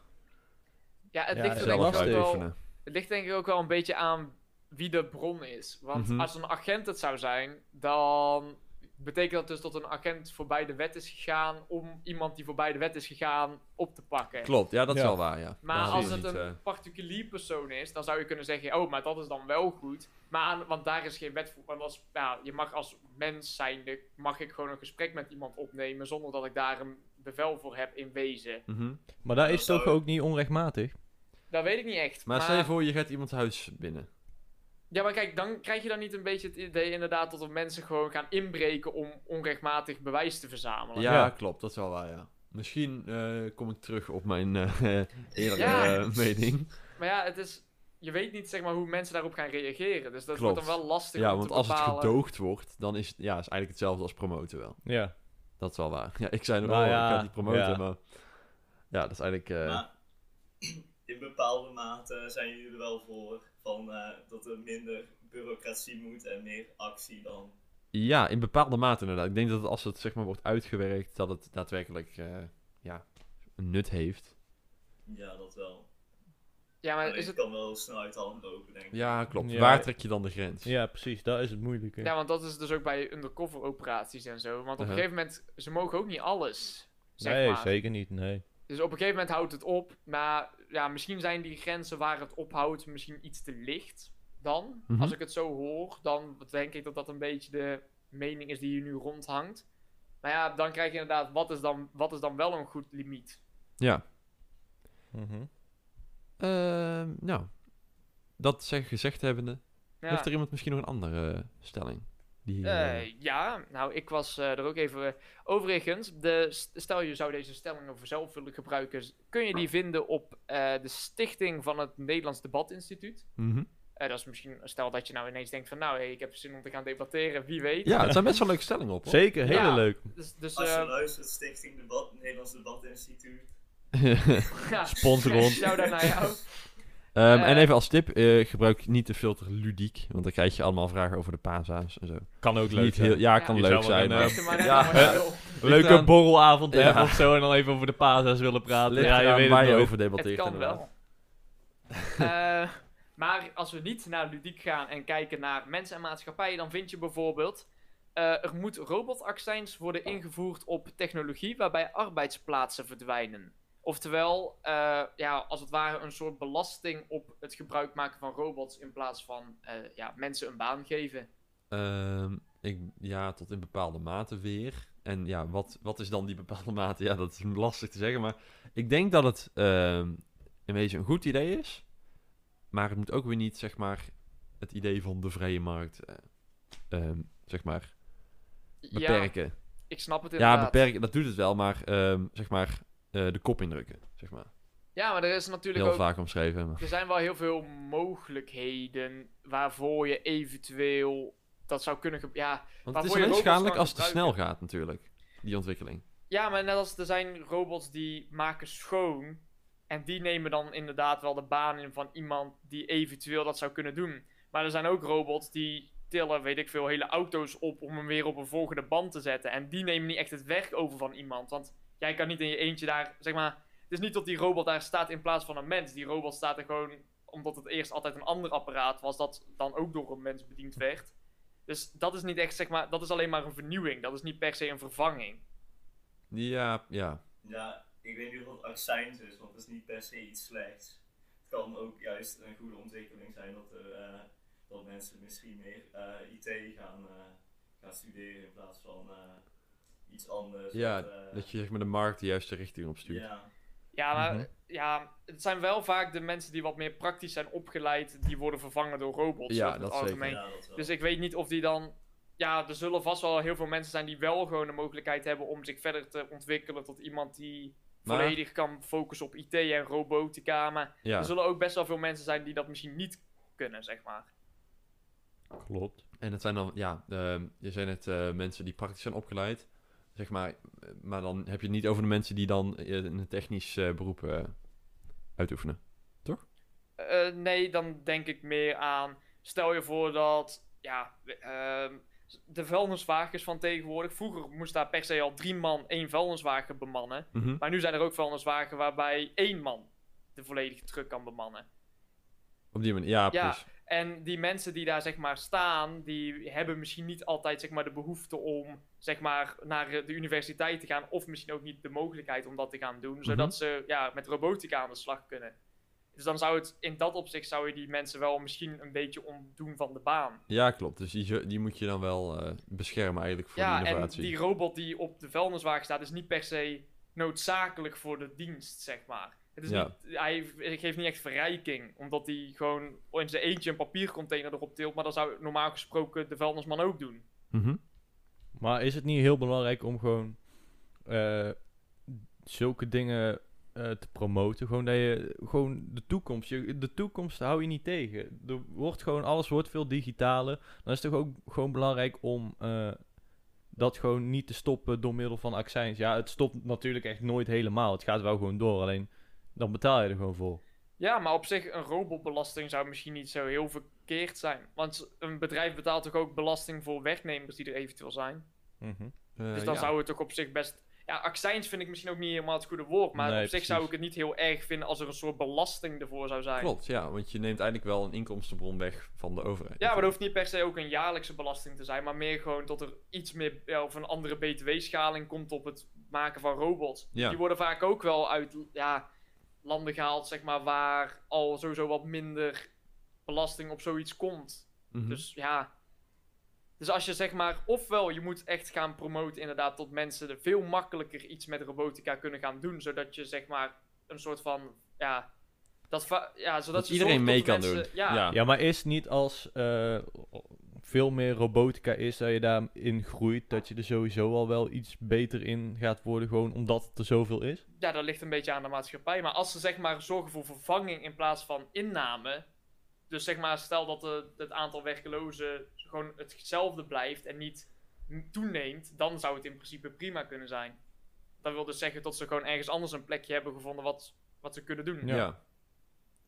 Speaker 1: Ja, het
Speaker 3: Ja,
Speaker 1: ligt er denk ik ook wel... Het ligt denk ik ook wel een beetje aan wie de bron is. Want
Speaker 2: Mhm.
Speaker 1: als een agent het zou zijn, dan betekent dat dus dat een agent voorbij de wet is gegaan om iemand die voorbij de wet is gegaan op te pakken.
Speaker 2: Klopt, ja, dat is
Speaker 3: Ja.
Speaker 2: wel waar, ja.
Speaker 1: Maar als
Speaker 2: is
Speaker 1: het
Speaker 2: niet,
Speaker 1: een
Speaker 2: eh,
Speaker 1: particulier persoon is, dan zou je kunnen zeggen, oh, maar dat is dan wel goed. Maar aan, want daar is geen wet voor. Want als, ja, je mag als mens zijnde, mag ik gewoon een gesprek met iemand opnemen zonder dat ik daar een bevel voor heb in wezen.
Speaker 2: mhm.
Speaker 3: Maar dat
Speaker 4: Dat
Speaker 3: is toch ook niet onrechtmatig?
Speaker 1: Dat weet ik niet echt.
Speaker 2: Maar stel je voor, je gaat iemands huis binnen.
Speaker 1: Ja, maar kijk, dan krijg je dan niet een beetje het idee inderdaad dat er mensen gewoon gaan inbreken om onrechtmatig bewijs te verzamelen.
Speaker 2: Ja,
Speaker 3: Ja.
Speaker 2: klopt, dat is wel waar, ja. Misschien eh, kom ik terug op mijn eh eerdere
Speaker 1: Ja.
Speaker 2: eh, mening.
Speaker 1: Maar ja, het is, je weet niet zeg maar hoe mensen daarop gaan reageren. Dus dat
Speaker 2: Klopt.
Speaker 1: wordt dan wel lastig
Speaker 2: Ja,
Speaker 1: om
Speaker 2: want
Speaker 1: te
Speaker 2: als het gedoogd wordt, dan is het ja, is eigenlijk hetzelfde als promoten wel.
Speaker 3: Ja.
Speaker 2: Dat is wel waar. Ja, ik zei nog
Speaker 3: Nou
Speaker 2: wel,
Speaker 3: ja,
Speaker 2: ik ga niet promoten,
Speaker 3: ja.
Speaker 2: maar... Ja, dat is eigenlijk... eh,
Speaker 4: Maar in bepaalde mate zijn jullie er wel voor van, eh, dat er minder bureaucratie moet en meer actie dan.
Speaker 2: Ja, in bepaalde mate inderdaad. Ik denk dat als het zeg maar wordt uitgewerkt, dat het daadwerkelijk eh, ja, een nut heeft.
Speaker 4: Ja, dat wel.
Speaker 1: Ja, maar
Speaker 4: Alleen
Speaker 1: is
Speaker 4: het kan wel snel uit de hand lopen, denk ik.
Speaker 2: Ja, klopt.
Speaker 3: Ja.
Speaker 2: Waar trek je dan de grens?
Speaker 3: ja, precies. Dat is het moeilijke.
Speaker 1: Ja, want dat is dus ook bij undercover operaties en zo. Want op een
Speaker 2: Uh-huh.
Speaker 1: gegeven moment, ze mogen ook niet alles. Zeg
Speaker 3: nee,
Speaker 1: maar.
Speaker 3: zeker niet. Nee.
Speaker 1: Dus op een gegeven moment houdt het op. Maar ja, misschien zijn die grenzen waar het ophoudt misschien iets te licht dan.
Speaker 2: Mhm.
Speaker 1: Als ik het zo hoor, dan denk ik dat dat een beetje de mening is die hier nu rondhangt. Maar ja, dan krijg je inderdaad, wat is dan, wat is dan wel een goed limiet?
Speaker 2: Ja.
Speaker 3: Mhm.
Speaker 2: Ehm, nou, dat zeg, gezegd hebbende,
Speaker 1: Ja.
Speaker 2: heeft er iemand misschien nog een andere eh, stelling? Die, eh,
Speaker 1: Eh, ja, nou, ik was eh, er ook even. overigens, de, st- stel je zou deze stellingen voor zelf willen gebruiken, kun je die vinden op eh, de stichting van het Nederlands Debatinstituut. Eh, dat is misschien, stel dat je nou ineens denkt van, nou, hey, ik heb zin om te gaan debatteren, wie weet.
Speaker 2: Ja, het zijn best wel leuke stellingen op. hoor.
Speaker 3: Zeker, hele
Speaker 1: Ja.
Speaker 3: leuk.
Speaker 1: Dus, dus
Speaker 4: Als je luistert, Stichting Debat, Nederlands Debatinstituut.
Speaker 1: ja,
Speaker 3: Sponsor ons.
Speaker 1: shout-out naar jou.
Speaker 2: Ehm,
Speaker 1: Eh.
Speaker 2: en even als tip, eh, gebruik niet de filter ludiek, want dan krijg je allemaal vragen over de pasa's en zo.
Speaker 3: Kan ook
Speaker 2: Niet heel, ja,
Speaker 1: Ja.
Speaker 2: kan
Speaker 3: Je
Speaker 2: leuk zijn.
Speaker 3: een,
Speaker 2: Ja.
Speaker 3: Leuke borrelavond
Speaker 2: Ja.
Speaker 3: hebben of zo en dan even over de pasa's willen praten.
Speaker 2: Ligt
Speaker 3: ja, je weet
Speaker 2: waar
Speaker 3: het
Speaker 2: je over debatteert
Speaker 1: Het kan
Speaker 2: inderdaad.
Speaker 1: wel. Eh, maar als we niet naar ludiek gaan en kijken naar mensen en maatschappij, dan vind je bijvoorbeeld. eh, er moet robotaccijns worden ingevoerd op technologie waarbij arbeidsplaatsen verdwijnen. Oftewel, eh, ja, als het ware een soort belasting op het gebruik maken van robots in plaats van eh, ja, mensen een baan geven.
Speaker 2: Ehm, ik, ja, tot in bepaalde mate weer. En ja, wat, wat is dan die bepaalde mate? Ja, dat is lastig te zeggen. Maar ik denk dat het ehm in wezen een goed idee is. Maar het moet ook weer niet, zeg maar, het idee van de vrije markt, eh, ehm, zeg maar,
Speaker 1: Ja,
Speaker 2: beperken.
Speaker 1: ik snap het
Speaker 2: Ja,
Speaker 1: inderdaad.
Speaker 2: beperken, dat doet het wel, maar ehm, zeg maar, eh, de kop indrukken, zeg maar.
Speaker 1: Ja, maar er is natuurlijk
Speaker 2: Heel
Speaker 1: ook
Speaker 2: vaak omschreven. maar-
Speaker 1: Er zijn wel heel veel mogelijkheden waarvoor je eventueel dat zou kunnen. Ja,
Speaker 2: Want het is alleen schadelijk als het te snel gaat, natuurlijk, die ontwikkeling.
Speaker 1: ja, maar net als er zijn robots die maken schoon. En die nemen dan inderdaad wel de baan in van iemand die eventueel dat zou kunnen doen. Maar er zijn ook robots die tillen, weet ik veel, hele auto's op om hem weer op een volgende band te zetten. En die nemen niet echt het werk over van iemand. Want jij kan niet in je eentje daar, zeg maar. Het is niet dat die robot daar staat in plaats van een mens. Die robot staat er gewoon omdat het eerst altijd een ander apparaat was dat dan ook door een mens bediend werd. Dus dat is niet echt, zeg maar, dat is alleen maar een vernieuwing. Dat is niet per se een vervanging.
Speaker 2: Ja, ja.
Speaker 4: Ja, ik weet niet of het accijns is, want het is niet per se iets slechts. Het kan ook juist een goede ontwikkeling zijn dat, er, eh, dat mensen misschien meer eh, IT gaan, eh, gaan studeren in plaats van eh, iets anders.
Speaker 2: Ja,
Speaker 4: dat, eh,
Speaker 2: dat je zeg maar de markt de juiste richting opstuurt.
Speaker 4: Ja,
Speaker 1: Ja, maar
Speaker 3: Mhm.
Speaker 1: ja, het zijn wel vaak de mensen die wat meer praktisch zijn opgeleid, die worden vervangen door robots
Speaker 2: Ja, dat zeker.
Speaker 1: algemeen.
Speaker 4: ja, dat.
Speaker 1: Dus ik weet niet of die dan. Ja, er zullen vast wel heel veel mensen zijn die wel gewoon de mogelijkheid hebben om zich verder te ontwikkelen tot iemand die
Speaker 2: Maar-
Speaker 1: volledig kan focussen op IT en robotica. Maar
Speaker 2: Ja,
Speaker 1: er zullen ook best wel veel mensen zijn die dat misschien niet kunnen, zeg maar.
Speaker 3: Klopt.
Speaker 2: en het zijn dan, ja, je zijn het eh, mensen die praktisch zijn opgeleid, zeg maar, maar dan heb je het niet over de mensen die dan eh, een technisch eh, beroep eh, uitoefenen.
Speaker 1: Eh, nee, dan denk ik meer aan. Stel je voor dat. Ja, ehm, de vuilniswagens van tegenwoordig. Vroeger moest daar per se al drie man één vuilniswagen bemannen.
Speaker 2: Mhm.
Speaker 1: Maar nu zijn er ook vuilniswagen waarbij één man de volledige truck kan bemannen.
Speaker 2: Op die manier, ja,
Speaker 1: Ja. En die mensen die daar zeg maar staan, die hebben misschien niet altijd zeg maar de behoefte om zeg maar naar eh, de universiteit te gaan. Of misschien ook niet de mogelijkheid om dat te gaan doen. Zodat
Speaker 2: Mhm.
Speaker 1: ze ja, met robotica aan de slag kunnen. Dus dan zou het in dat opzicht zou je die mensen wel misschien een beetje ontdoen van de baan.
Speaker 2: Ja, klopt. Dus die, die moet je dan wel eh, beschermen eigenlijk voor
Speaker 1: ja,
Speaker 2: de
Speaker 1: en
Speaker 2: innovatie.
Speaker 1: die robot die op de vuilniswagen staat, is niet per se noodzakelijk voor de dienst, zeg maar. Het is
Speaker 2: Ja.
Speaker 1: niet, hij geeft niet echt verrijking, omdat hij gewoon in zijn eentje een papiercontainer erop tilt. Maar dat zou normaal gesproken de vuilnisman ook doen.
Speaker 2: Mhm.
Speaker 3: Maar is het niet heel belangrijk om gewoon eh, zulke dingen eh, te promoten? Gewoon dat je gewoon de toekomst, je, de toekomst hou je niet tegen. Er wordt gewoon, alles wordt veel digitaler. Dan is het toch ook gewoon belangrijk om eh, dat gewoon niet te stoppen door middel van accijns. Ja, het stopt natuurlijk echt nooit helemaal. Het gaat wel gewoon door, alleen dan betaal je er gewoon voor.
Speaker 1: Ja, maar op zich, een robotbelasting zou misschien niet zo heel verkeerd zijn. Want een bedrijf betaalt toch ook belasting voor werknemers die er eventueel zijn.
Speaker 3: Mhm.
Speaker 2: Eh,
Speaker 1: Dus dan
Speaker 2: ja.
Speaker 1: zou het toch op zich best... Ja, accijns vind ik misschien ook niet helemaal het goede woord. Maar
Speaker 3: Nee,
Speaker 1: op zich
Speaker 3: precies.
Speaker 1: zou ik het niet heel erg vinden als er een soort belasting ervoor zou zijn.
Speaker 2: Klopt, ja. Want je neemt eigenlijk wel een inkomstenbron weg van de overheid.
Speaker 1: Ja, maar dat hoeft niet per se ook een jaarlijkse belasting te zijn. Maar meer gewoon dat er iets meer... Ja, of een andere btw-schaling komt op het maken van robots.
Speaker 2: Ja.
Speaker 1: Die worden vaak ook wel uit ja, landen gehaald, zeg maar, waar al sowieso wat minder belasting op zoiets komt.
Speaker 2: Mhm.
Speaker 1: Dus ja. Dus als je zeg maar, ofwel je moet echt gaan promoten inderdaad tot mensen er veel makkelijker iets met robotica kunnen gaan doen, zodat je zeg maar een soort van, ja, dat, ja zodat
Speaker 2: Dat
Speaker 1: je
Speaker 2: iedereen mee kan
Speaker 1: mensen-
Speaker 2: doen.
Speaker 1: Ja,
Speaker 2: Ja.
Speaker 3: Ja, maar is niet als eh, veel meer robotica is, dat je daarin groeit, dat je er sowieso al wel iets beter in gaat worden, gewoon omdat het er zoveel is?
Speaker 1: ja, dat ligt een beetje aan de maatschappij. Maar als ze zeg maar zorgen voor vervanging in plaats van inname, dus zeg maar stel dat de, het aantal werklozen gewoon hetzelfde blijft en niet toeneemt, dan zou het in principe prima kunnen zijn. Dat wil dus zeggen dat ze gewoon ergens anders een plekje hebben gevonden wat, wat ze kunnen doen.
Speaker 2: ja.
Speaker 3: Ja.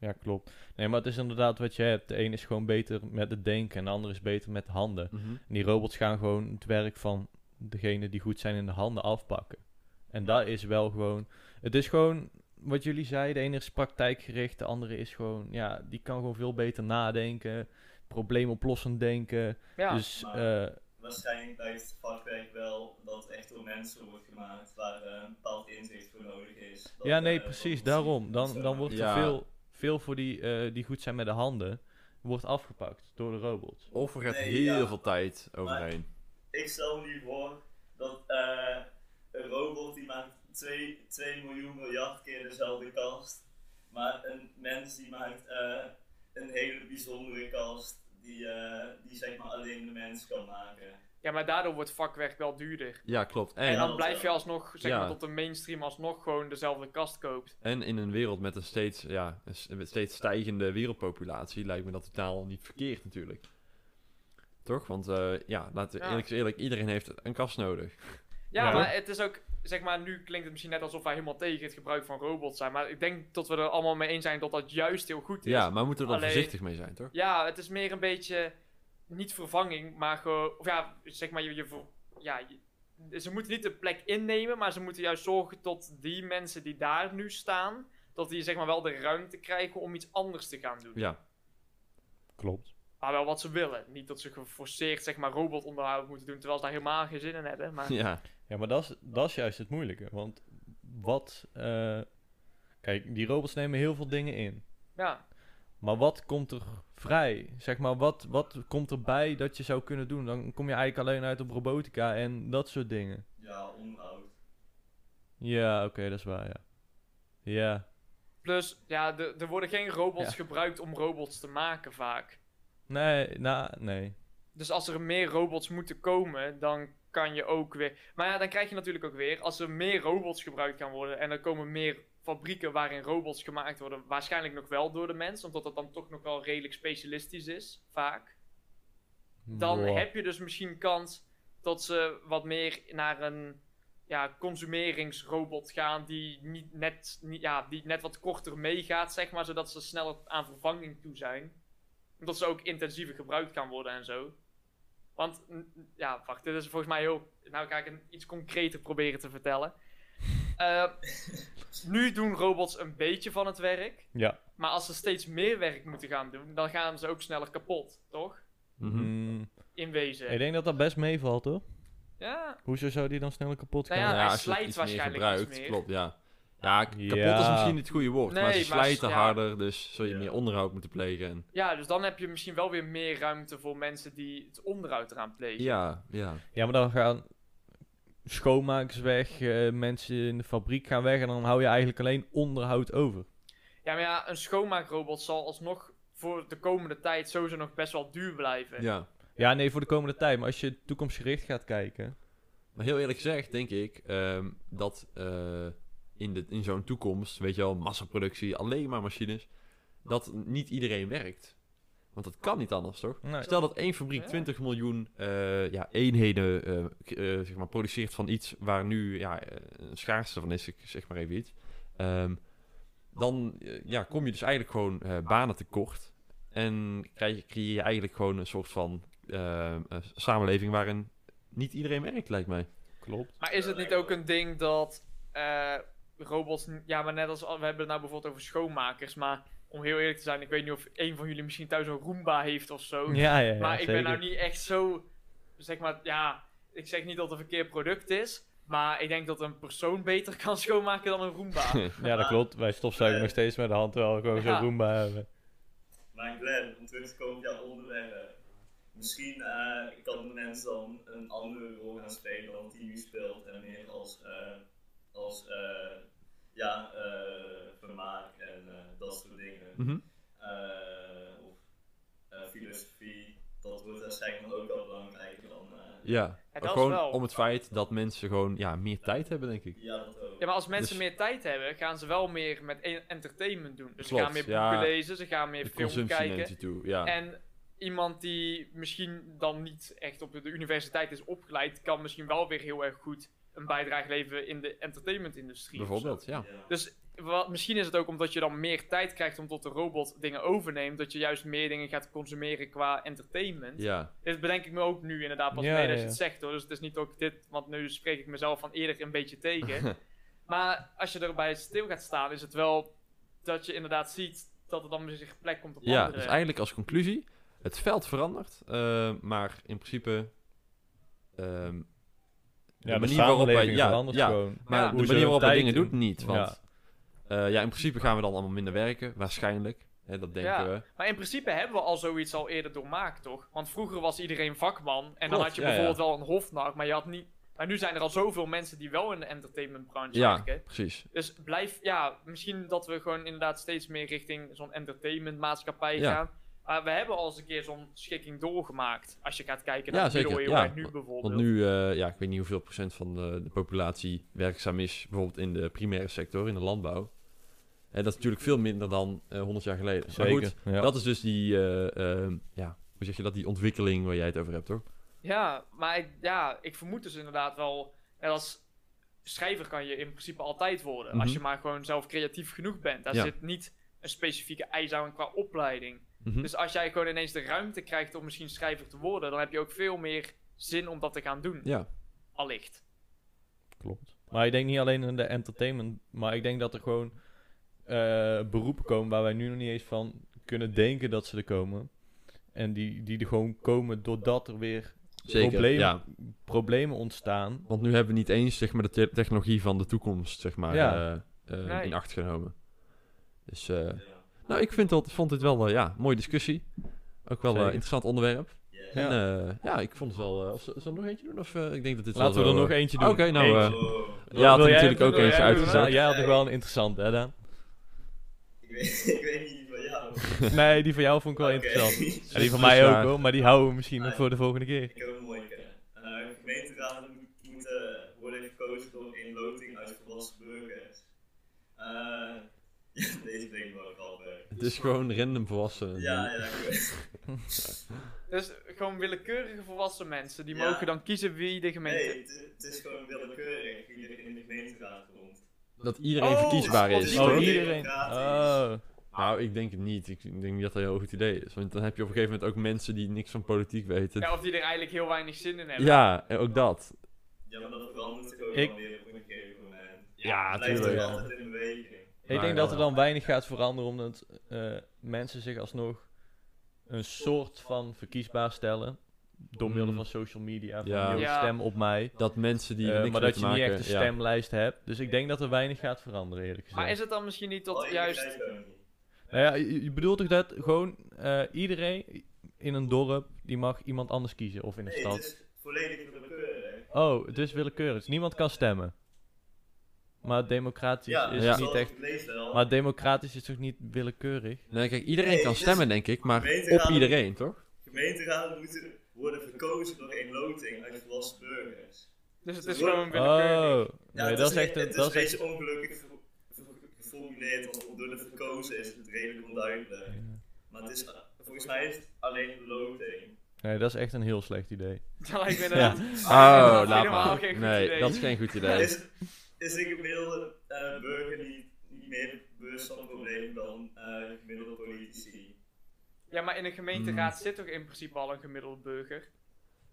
Speaker 3: Ja, klopt. Nee, maar het is inderdaad wat je hebt. De een is gewoon beter met het denken en de ander is beter met de handen.
Speaker 2: Mhm.
Speaker 3: En die robots gaan gewoon het werk van degene die goed zijn in de handen afpakken. En dat is wel gewoon... Het is gewoon wat jullie zeiden. De ene is praktijkgericht, de andere is gewoon... Ja, die kan gewoon veel beter nadenken. Probleemoplossend denken.
Speaker 1: Ja.
Speaker 3: Dus
Speaker 4: maar-
Speaker 3: eh,
Speaker 4: Waarschijnlijk blijft het vakwerk wel dat het echt door mensen wordt gemaakt, waar eh, een bepaald inzicht voor nodig is. Dat,
Speaker 3: ja, nee,
Speaker 4: eh,
Speaker 3: precies. Daarom. Dan, dan wordt er
Speaker 2: Ja.
Speaker 3: veel, veel voor die, eh, die goed zijn met de handen... wordt afgepakt door de robots.
Speaker 2: Of er gaat
Speaker 4: Nee,
Speaker 2: heel
Speaker 4: ja.
Speaker 2: veel tijd overheen.
Speaker 4: Ik stel me nu voor dat eh, een robot die maakt 2, 2 miljoen miljard keer dezelfde kast. Maar een mens die maakt eh, een hele bijzondere kast die, eh, die zeg maar alleen de mens kan maken.
Speaker 1: Ja, maar daardoor wordt vakwerk wel duurder.
Speaker 2: Ja, klopt.
Speaker 1: En,
Speaker 2: En,
Speaker 1: dan blijf je alsnog, zeg
Speaker 2: Ja.
Speaker 1: maar, tot de mainstream alsnog gewoon dezelfde kast koopt.
Speaker 2: en in een wereld met een steeds, ja, een steeds stijgende wereldpopulatie lijkt me dat totaal niet verkeerd natuurlijk. Toch? Want eh, ja, laten we
Speaker 1: Ja.
Speaker 2: eerlijk eerlijk, iedereen heeft een kast nodig.
Speaker 1: Ja,
Speaker 3: Ja.
Speaker 1: maar het is ook, zeg maar, nu klinkt het misschien net alsof wij helemaal tegen het gebruik van robots zijn. Maar ik denk dat we er allemaal mee eens zijn dat dat juist heel goed is.
Speaker 2: Ja, maar we moeten er dan
Speaker 1: Alleen-
Speaker 2: voorzichtig mee zijn, toch?
Speaker 1: Ja, het is meer een beetje, niet vervanging, maar gewoon, of ja, zeg maar, je, je ver- ja, je- ze moeten niet de plek innemen, maar ze moeten juist zorgen dat die mensen die daar nu staan, dat die zeg maar wel de ruimte krijgen om iets anders te gaan doen.
Speaker 2: Ja,
Speaker 3: Klopt.
Speaker 1: Maar wel wat ze willen. Niet dat ze geforceerd, zeg maar, robotonderhoud moeten doen, terwijl ze daar helemaal geen zin in hebben. Maar
Speaker 2: ja.
Speaker 3: Ja, maar dat is, dat is juist het moeilijke. Want wat... eh, kijk, die robots nemen heel veel dingen in.
Speaker 1: Ja,
Speaker 3: Maar wat komt er vrij? Zeg maar, wat, wat komt erbij dat je zou kunnen doen? Dan kom je eigenlijk alleen uit op robotica en dat soort dingen.
Speaker 4: Ja, onderhoud.
Speaker 3: Ja, oké, dat is waar, ja. Ja.
Speaker 1: plus, ja, er er worden geen robots
Speaker 3: Ja.
Speaker 1: gebruikt om robots te maken vaak.
Speaker 3: Nee, nou, nee.
Speaker 1: Dus als er meer robots moeten komen, dan kan je ook weer. Maar ja, dan krijg je natuurlijk ook weer. Als er meer robots gebruikt gaan worden. en er komen meer fabrieken waarin robots gemaakt worden. waarschijnlijk nog wel door de mens. omdat het dan toch nog wel redelijk specialistisch is, vaak. Dan heb je dus misschien kans dat ze wat meer naar een. Ja, consumeringsrobot gaan die niet net, niet, ja, die net wat korter meegaat, zeg maar, zodat ze sneller aan vervanging toe zijn. Omdat ze ook intensiever gebruikt kan worden en zo. Want, ja, wacht, dit is volgens mij heel... Nou ga ik iets concreter proberen te vertellen. Eh, nu doen robots een beetje van het werk.
Speaker 3: Ja.
Speaker 1: Maar als ze steeds meer werk moeten gaan doen, dan gaan ze ook sneller kapot, toch?
Speaker 2: Mhm.
Speaker 3: Mm,
Speaker 1: In wezen.
Speaker 3: ik denk dat dat best meevalt, hoor.
Speaker 1: Ja,
Speaker 3: Hoezo zou die dan sneller kapot
Speaker 1: Nou
Speaker 3: gaan?
Speaker 1: ja, hij slijt
Speaker 2: iets meer
Speaker 1: waarschijnlijk
Speaker 2: gebruikt,
Speaker 1: iets meer.
Speaker 2: Klopt, ja. Ja, kapot
Speaker 3: Ja.
Speaker 2: is misschien niet het goede woord, maar ze
Speaker 1: maar
Speaker 2: slijten
Speaker 1: ja.
Speaker 2: harder, dus zul je meer onderhoud moeten plegen. En...
Speaker 1: ja, dus dan heb je misschien wel weer meer ruimte voor mensen die het onderhoud eraan plegen.
Speaker 2: Ja, ja.
Speaker 3: Ja, maar dan gaan schoonmakers weg, eh, mensen in de fabriek gaan weg en dan hou je eigenlijk alleen onderhoud over.
Speaker 1: Ja, maar ja, een schoonmaakrobot zal alsnog voor de komende tijd sowieso nog best wel duur blijven.
Speaker 2: ja.
Speaker 3: Ja, nee, voor de komende tijd. Maar als je toekomstgericht gaat kijken...
Speaker 2: Maar heel eerlijk gezegd denk ik ehm, dat eh, in, de, in zo'n toekomst, weet je wel, massaproductie, alleen maar machines, dat niet iedereen werkt. Want dat kan niet anders, toch?
Speaker 3: Nee.
Speaker 2: Stel dat één fabriek
Speaker 1: Ja.
Speaker 2: 20 miljoen eh, ja, eenheden eh, eh, zeg maar, produceert van iets waar nu ja, een schaarste van is, ik zeg maar even iets. Ehm, dan ja, kom je dus eigenlijk gewoon eh, banen tekort. En krijg je, creëer je eigenlijk gewoon een soort van eh, eh, samenleving waarin niet iedereen werkt, lijkt mij.
Speaker 3: Klopt.
Speaker 1: Maar is het niet ook een ding dat eh, robots... Ja, maar net als... al- We hebben het nou bijvoorbeeld over schoonmakers, maar... Om heel eerlijk te zijn, ik weet niet of een van jullie misschien thuis een Roomba heeft of zo.
Speaker 3: Ja, ja, ja
Speaker 1: maar ik
Speaker 3: zeker.
Speaker 1: ben nou niet echt zo... Zeg maar, ja... Ik zeg niet dat het een verkeerd product is... Maar ik denk dat een persoon beter kan schoonmaken dan een Roomba.
Speaker 3: Ja, dat klopt. Wij stofzuigen nog steeds met de hand terwijl we gewoon
Speaker 1: Ja.
Speaker 3: zo'n Roomba hebben.
Speaker 4: Maar Glenn, om terug te komen op jouw onderwerp. Misschien eh, kan de mens dan een andere rol gaan spelen dan die nu speelt. En meer als, eh, als eh, ja, eh, vermaak en eh, dat soort dingen.
Speaker 2: Mhm.
Speaker 4: Eh, of eh, filosofie. Dat wordt waarschijnlijk ook wel belangrijker dan... eh,
Speaker 2: Ja,
Speaker 1: Ja,
Speaker 2: gewoon
Speaker 1: wel.
Speaker 2: om het feit dat mensen gewoon ja, meer tijd hebben, denk ik.
Speaker 4: ja, dat ook.
Speaker 1: Ja, maar als mensen
Speaker 2: Dus-
Speaker 1: meer tijd hebben, gaan ze wel meer met e- entertainment doen. Dus
Speaker 2: Klopt,
Speaker 1: ze gaan meer
Speaker 2: ja.
Speaker 1: boeken lezen, ze gaan meer
Speaker 2: De
Speaker 1: film
Speaker 2: consumptie
Speaker 1: kijken.
Speaker 2: toe, ja.
Speaker 1: En iemand die misschien dan niet echt op de universiteit is opgeleid, kan misschien wel weer heel erg goed een bijdrage leveren in de entertainmentindustrie.
Speaker 2: Bijvoorbeeld, ja.
Speaker 1: Dus wat, misschien is het ook omdat je dan meer tijd krijgt om tot de robot dingen overneemt, dat je juist meer dingen gaat consumeren qua entertainment.
Speaker 2: Ja,
Speaker 1: Dit bedenk ik me ook nu inderdaad pas
Speaker 3: Ja,
Speaker 1: mee
Speaker 3: ja,
Speaker 1: dat je
Speaker 3: ja.
Speaker 1: het zegt hoor. Dus het is niet ook dit, want nu spreek ik mezelf van eerder een beetje tegen. maar als je erbij stil gaat staan, is het wel dat je inderdaad ziet dat er dan zich plek komt op
Speaker 2: ja
Speaker 1: andere.
Speaker 2: dus eigenlijk als conclusie, het veld verandert, eh, maar in principe... ehm, de
Speaker 3: Ja, de
Speaker 2: manier waarop wij... Ja,
Speaker 3: verandert
Speaker 2: ja,
Speaker 3: gewoon.
Speaker 2: maar
Speaker 1: Ja.
Speaker 2: de manier waarop wij dingen
Speaker 3: doen.
Speaker 2: doen, niet. Want ja. ja, in principe gaan we dan allemaal minder werken, waarschijnlijk. Hè, dat denken
Speaker 1: Ja.
Speaker 2: we.
Speaker 1: Maar in principe hebben we al zoiets al eerder doormaakt, toch? Want vroeger was iedereen vakman. En dan had je
Speaker 2: ja,
Speaker 1: bijvoorbeeld
Speaker 2: ja.
Speaker 1: wel een hofnar, maar je had niet... Maar nu zijn er al zoveel mensen die wel in de entertainmentbranche
Speaker 2: Ja,
Speaker 1: werken.
Speaker 2: precies.
Speaker 1: Dus blijf, ja, misschien dat we gewoon inderdaad steeds meer richting zo'n entertainmentmaatschappij
Speaker 2: Ja.
Speaker 1: gaan. Maar we hebben al eens een keer zo'n schikking doorgemaakt. Als je gaat kijken
Speaker 2: Ja,
Speaker 1: naar de
Speaker 2: zeker,
Speaker 1: middeleeuwen
Speaker 2: ja.
Speaker 1: nu bijvoorbeeld.
Speaker 2: Want nu, eh, ja, ik weet niet hoeveel procent van de, de populatie werkzaam is, bijvoorbeeld in de primaire sector, in de landbouw. En dat is natuurlijk veel minder dan eh 100 jaar geleden. Maar
Speaker 3: Zeker.
Speaker 2: goed,
Speaker 3: ja.
Speaker 2: dat is dus die, eh, ehm, ja, hoe zeg je dat, die ontwikkeling waar jij het over hebt, toch?
Speaker 1: Ja, maar ik, ja, ik vermoed dus inderdaad wel... Als schrijver kan je in principe altijd worden. Als
Speaker 2: Mhm.
Speaker 1: je maar gewoon zelf creatief genoeg bent. Daar
Speaker 2: Ja.
Speaker 1: zit niet een specifieke eis aan qua opleiding.
Speaker 2: Mhm.
Speaker 1: Dus als jij gewoon ineens de ruimte krijgt om misschien schrijver te worden... dan heb je ook veel meer zin om dat te gaan doen.
Speaker 2: Ja,
Speaker 1: Allicht.
Speaker 3: Klopt. Maar ik denk niet alleen in de entertainment, maar ik denk dat er gewoon eh, beroepen komen waar wij nu nog niet eens van kunnen denken dat ze er komen. En die, die er gewoon komen doordat er weer
Speaker 2: Zeker,
Speaker 3: problemen,
Speaker 2: ja.
Speaker 3: problemen ontstaan.
Speaker 2: Want nu hebben we niet eens zeg maar, de te- technologie van de toekomst zeg maar,
Speaker 3: Ja.
Speaker 2: eh, eh,
Speaker 1: Nee.
Speaker 2: in acht genomen. Dus, eh, nou, ik vind dat, vond dit wel, eh, ja, mooie discussie. Ook wel een
Speaker 3: Zeker.
Speaker 2: interessant onderwerp.
Speaker 4: Ja.
Speaker 2: En eh, ja, ik vond het wel... eh, of, zullen we er nog eentje doen? Of, eh, ik denk dat dit
Speaker 3: Laten we er nog
Speaker 2: eh,
Speaker 3: eentje doen.
Speaker 2: Oké, nou... eh,
Speaker 3: Eentje.
Speaker 4: Oh.
Speaker 2: Ja, had
Speaker 3: Wil
Speaker 2: er
Speaker 3: jij
Speaker 2: natuurlijk ook eentje
Speaker 3: jij
Speaker 2: uitgezet.
Speaker 3: Jij had nog wel een interessante, hè Daan?
Speaker 4: Ik weet, ik weet niet van jou.
Speaker 3: Nee, die van jou vond ik wel interessant. En die van mij ook hoor, maar die houden we misschien nog voor de volgende keer.
Speaker 4: Ik heb een mooie. Uh, gemeenteraden moet- moeten worden gekozen door een loting uit volwassen burgers. Ja, deze denk ik wel.
Speaker 2: Het is gewoon random volwassenen.
Speaker 4: Ja, ja.
Speaker 1: Dus gewoon willekeurige volwassen mensen. Die
Speaker 4: Ja.
Speaker 1: mogen dan kiezen wie de gemeente...
Speaker 4: Nee, het, is- het is gewoon willekeurig wie er in de gemeenteraad komt.
Speaker 2: Dat iedereen
Speaker 1: Oh,
Speaker 2: verkiesbaar
Speaker 1: dat
Speaker 2: is.
Speaker 1: is
Speaker 3: Oh, iedereen. Oh.
Speaker 2: Nou, ik denk het niet. Ik denk niet dat dat een heel goed idee is. Want dan heb je op een gegeven moment ook mensen die niks van politiek weten.
Speaker 1: Ja, of die er eigenlijk heel weinig zin in hebben.
Speaker 2: Ja, en ook dat.
Speaker 4: Ja, maar dat verandert ook
Speaker 3: Ik-
Speaker 4: wel weer op een gegeven moment.
Speaker 2: Ja,
Speaker 4: Het blijft
Speaker 2: tuurlijk.
Speaker 4: altijd in beweging.
Speaker 3: Ik denk dat er dan weinig gaat veranderen, omdat eh, mensen zich alsnog een soort van verkiesbaar stellen. Door middel
Speaker 2: Mm.
Speaker 3: van social media. Van,
Speaker 2: Ja.
Speaker 3: stem op mij.
Speaker 2: Dat mensen die niks
Speaker 3: maar dat je niet echt een
Speaker 2: ja.
Speaker 3: stemlijst hebt. Dus ik denk dat er weinig gaat veranderen, eerlijk gezegd.
Speaker 1: Maar is het dan misschien niet tot
Speaker 4: Oh,
Speaker 1: juist...
Speaker 3: Nou ja, je, je bedoelt toch dat gewoon eh, iedereen in een dorp, die mag iemand anders kiezen, of in een
Speaker 4: Nee,
Speaker 3: stad.
Speaker 4: het is volledig willekeurig.
Speaker 3: Oh, het is willekeurig. Dus niemand kan stemmen. Maar democratisch
Speaker 4: Ja,
Speaker 3: is
Speaker 2: Ja.
Speaker 3: niet echt...
Speaker 4: Ik.
Speaker 3: Maar democratisch is toch niet willekeurig?
Speaker 2: Nee, kijk, iedereen
Speaker 4: Nee,
Speaker 2: kan
Speaker 4: is-
Speaker 2: stemmen, denk ik, maar op iedereen, toch?
Speaker 4: Gemeenteraden moeten worden verkozen door een loting uit volwassen burgers.
Speaker 1: Dus het is
Speaker 4: Zo-
Speaker 1: gewoon willekeurig.
Speaker 3: Oh,
Speaker 4: Ja,
Speaker 3: nee, dat is echt een...
Speaker 4: Het is
Speaker 3: Dat
Speaker 4: een
Speaker 3: is
Speaker 4: beetje ongelukkig geformuleerd, want door de verkozen is het redelijk onduidelijk. Maar het is, volgens mij is het alleen loting.
Speaker 3: Nee, dat is echt een heel slecht idee.
Speaker 1: Lijkt me inderdaad...
Speaker 2: Oh,
Speaker 1: laat maar.
Speaker 2: Nee, dat is geen goed idee.
Speaker 4: Is, een gemiddelde eh, burger niet, niet meer bewust van het probleem dan eh gemiddelde politici?
Speaker 1: Ja, maar in een gemeenteraad zit toch in principe al een gemiddelde burger?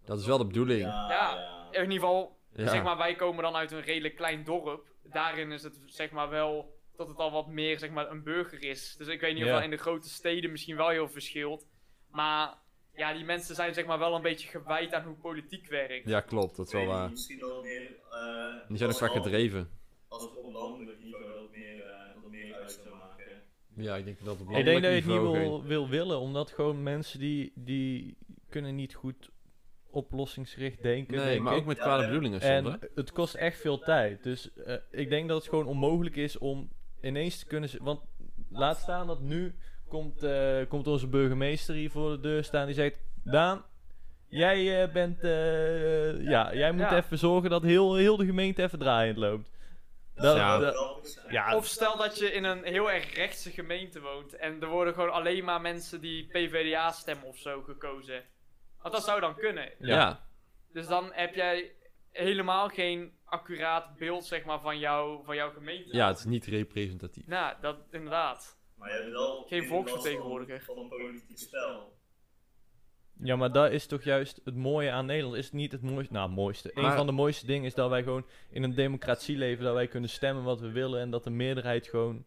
Speaker 2: Dat is wel de bedoeling.
Speaker 1: Ja. In ieder geval,
Speaker 2: Ja.
Speaker 1: zeg maar, wij komen dan uit een redelijk klein dorp. Daarin is het, zeg maar, wel dat het al wat meer, zeg maar, een burger is. Dus ik weet niet of dat in de grote steden misschien wel heel verschilt. Maar ja, die mensen zijn, zeg maar, wel een beetje gewijd aan hoe politiek werkt.
Speaker 2: Ja, klopt, dat is wel waar.
Speaker 4: Misschien wel meer. eh,
Speaker 2: Die zijn ook
Speaker 4: als
Speaker 2: vaak gedreven.
Speaker 4: Als het op landelijk niveau dat meer, eh, dat meer uit zou maken.
Speaker 2: Ja, ik denk dat op
Speaker 3: Ik denk dat je het niet wil, wil willen, omdat gewoon mensen die, die kunnen niet goed oplossingsgericht denken.
Speaker 2: Nee,
Speaker 3: denk
Speaker 2: maar
Speaker 3: ik.
Speaker 2: ook met kwade
Speaker 4: ja.
Speaker 2: bedoelingen soms, hè?
Speaker 3: En het kost echt veel tijd. Dus eh, ik denk dat het gewoon onmogelijk is om ineens te kunnen... Want laat staan dat nu komt, eh, komt onze burgemeester hier voor de deur staan. Die zegt, Daan, jij eh, bent... eh, ja, jij moet
Speaker 1: Ja.
Speaker 3: even zorgen dat heel, heel de gemeente even draaiend loopt. Dat,
Speaker 2: Ja.
Speaker 3: dat-
Speaker 1: Of stel dat je in een heel erg rechtse gemeente woont en er worden gewoon alleen maar mensen die PvdA stemmen of zo gekozen. Want dat zou dan kunnen.
Speaker 2: Ja.
Speaker 3: Ja.
Speaker 1: Dus dan heb jij helemaal geen accuraat beeld zeg maar, van, jou, van jouw gemeente.
Speaker 2: Ja, het is niet representatief.
Speaker 1: Nou, dat inderdaad.
Speaker 4: Maar je hebt wel
Speaker 1: Geen volksvertegenwoordiger.
Speaker 4: Van, van een politiek spel.
Speaker 3: Ja, maar dat is toch juist het mooie aan Nederland. Is het niet het mooiste... Nou, mooiste. Een
Speaker 2: Maar-
Speaker 3: van de mooiste dingen is dat wij gewoon in een democratie leven. Dat wij kunnen stemmen wat we willen. En dat de meerderheid gewoon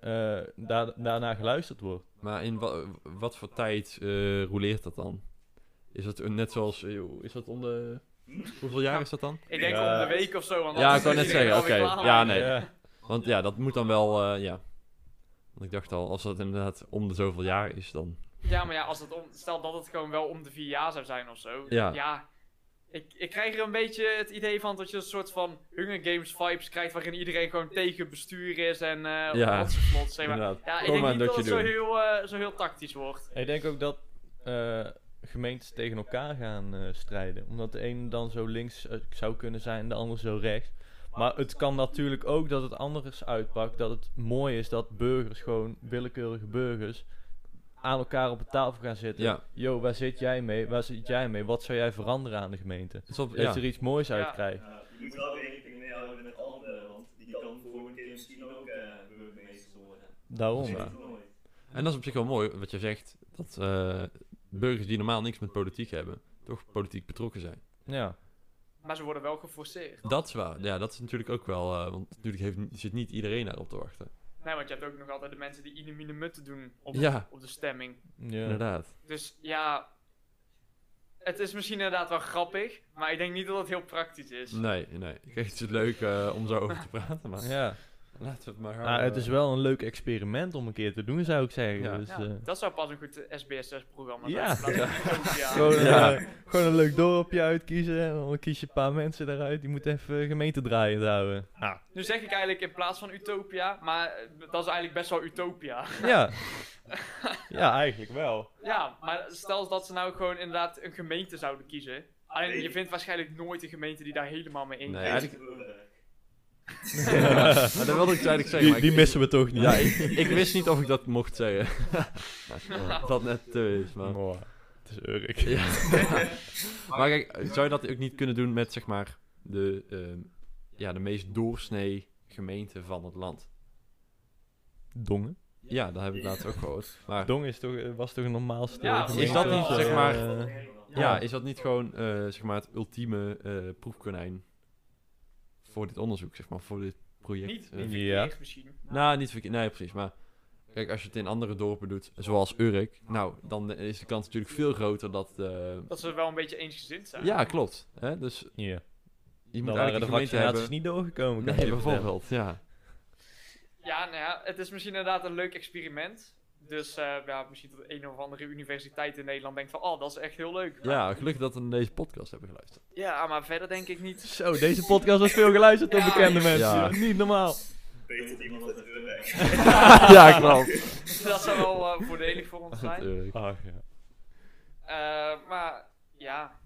Speaker 3: eh, daar, daarna geluisterd wordt.
Speaker 2: Maar in wa- wat voor tijd eh roleert dat dan? Is het een- net zoals... eh, joh, Is dat om de... Hoeveel jaar is dat dan?
Speaker 1: Ik denk
Speaker 3: Ja.
Speaker 1: om de week of zo. Want
Speaker 2: Ja, ik
Speaker 1: is
Speaker 2: net zeggen, oké. Ja, nee.
Speaker 3: Ja.
Speaker 2: Want ja, dat moet dan wel... eh, ja. Want ik dacht al, als dat inderdaad om de zoveel jaar is, dan...
Speaker 1: Ja, maar ja, als het om, stel dat het gewoon wel om de vier jaar zou zijn of zo.
Speaker 2: Ja.
Speaker 1: ik, ik krijg er een beetje het idee van dat je een soort van Hunger Games vibes krijgt. Waarin iedereen gewoon tegen bestuur is en eh
Speaker 2: Ja,
Speaker 1: zeg maar.
Speaker 2: inderdaad.
Speaker 1: Ja, ik
Speaker 2: Kom
Speaker 1: denk niet
Speaker 2: dat
Speaker 1: het zo heel, eh, zo heel tactisch wordt.
Speaker 3: Ik denk ook dat eh, gemeentes tegen elkaar gaan eh, strijden. Omdat de ene dan zo links zou kunnen zijn en de ander zo rechts. Maar het kan natuurlijk ook dat het anders uitpakt. Dat het mooi is dat burgers, gewoon willekeurige burgers, aan elkaar op een tafel gaan zitten.
Speaker 2: Ja.
Speaker 3: Yo, waar zit jij mee? Waar zit jij mee? Wat zou jij veranderen aan de gemeente?
Speaker 2: Wel-
Speaker 3: Dat
Speaker 2: ja.
Speaker 3: je er iets moois uit krijgt.
Speaker 4: Ja, je moet wel rekening mee houden met anderen, want die kan volgende keer misschien ook eh, burgemeester worden.
Speaker 3: Daarom.
Speaker 2: Ja. En dat is op zich wel mooi, wat je zegt. Dat eh, burgers die normaal niks met politiek hebben, toch politiek betrokken zijn.
Speaker 3: Ja.
Speaker 1: Maar ze worden wel geforceerd.
Speaker 2: Dat is waar. Ja, dat is natuurlijk ook wel... eh, want natuurlijk heeft, zit niet iedereen daarop te wachten.
Speaker 1: Nee, want je hebt ook nog altijd de mensen die inemine mutten doen op,
Speaker 2: Ja.
Speaker 1: op de stemming.
Speaker 3: ja.
Speaker 2: Inderdaad.
Speaker 1: Dus ja, het is misschien inderdaad wel grappig, maar ik denk niet dat het heel praktisch is.
Speaker 2: Nee, nee. Ik vind het leuk eh, om zo over te praten, maar
Speaker 3: Ja.
Speaker 2: Laten we het maar
Speaker 3: Nou,
Speaker 2: houden.
Speaker 3: het is wel een leuk experiment om een keer te doen, zou ik zeggen.
Speaker 2: Ja.
Speaker 3: Dus,
Speaker 1: Ja,
Speaker 3: eh,
Speaker 1: dat zou pas een goed SBS6-programma
Speaker 3: Ja.
Speaker 1: zijn. Utopia.
Speaker 3: Gewoon,
Speaker 2: Ja.
Speaker 3: eh, gewoon een leuk dorpje uitkiezen. En dan kies je een paar mensen eruit. Die moeten even gemeente draaien houden. Nou,
Speaker 1: Nu zeg ik eigenlijk in plaats van Utopia, maar eh, dat is eigenlijk best wel Utopia.
Speaker 3: ja. ja, eigenlijk wel.
Speaker 1: Ja, maar stel dat ze nou gewoon inderdaad een gemeente zouden kiezen. Alleen je vindt waarschijnlijk nooit een gemeente die daar helemaal mee in
Speaker 2: Nee, maar dat wilde ik eigenlijk zeggen.
Speaker 3: Die,
Speaker 2: maar
Speaker 3: die
Speaker 2: ik,
Speaker 3: missen we toch niet.
Speaker 2: Ja, ik, ik wist niet of ik dat mocht zeggen. dat net te is, maar...
Speaker 3: Oh, het is Urk.
Speaker 2: Ja. maar kijk, zou je dat ook niet kunnen doen met, zeg maar, de, ehm, ja, de meest doorsnee gemeente van het land?
Speaker 3: Dongen.
Speaker 2: Ja, dat heb ik laatst ook gehoord. Maar
Speaker 3: Dongen is toch, eh, was toch een normaalste
Speaker 1: Ja,
Speaker 3: gemeente?
Speaker 2: is dat niet, zeg maar, ja, is dat niet gewoon, eh, zeg maar, het ultieme eh, proefkonijn voor dit onderzoek, zeg maar, voor dit project?
Speaker 1: Niet,
Speaker 2: eh?
Speaker 1: niet
Speaker 3: Ja.
Speaker 1: verkeerd misschien.
Speaker 2: Nou, niet verkeerd. Nee, precies. Maar kijk, als je het in andere dorpen doet, zoals Urk, nou, dan is de kans natuurlijk veel groter dat. eh,
Speaker 1: Dat ze wel een beetje eensgezind zijn.
Speaker 2: ja, klopt. Hè? Dus
Speaker 3: ja.
Speaker 2: je moet
Speaker 3: Dan
Speaker 2: eigenlijk
Speaker 3: de
Speaker 2: een gemeente
Speaker 3: vaccinaties
Speaker 2: hebben.
Speaker 3: niet doorgekomen.
Speaker 2: Nee, bijvoorbeeld. Ja.
Speaker 1: Ja, nou ja, het is misschien inderdaad een leuk experiment. Dus eh, ja, misschien dat een of andere universiteit in Nederland denkt van, oh, dat is echt heel leuk.
Speaker 2: ja, gelukkig dat we naar deze podcast hebben geluisterd.
Speaker 1: Ja, maar verder denk ik niet.
Speaker 3: Zo, deze podcast was veel geluisterd door
Speaker 1: Ja.
Speaker 3: bekende mensen.
Speaker 2: Ja.
Speaker 3: Niet normaal.
Speaker 4: Beter dan iemand uit Urk.
Speaker 2: ja, klopt.
Speaker 1: dat zou wel eh, voordelig voor ons zijn.
Speaker 3: Ach, ja.
Speaker 1: Eh, maar ja,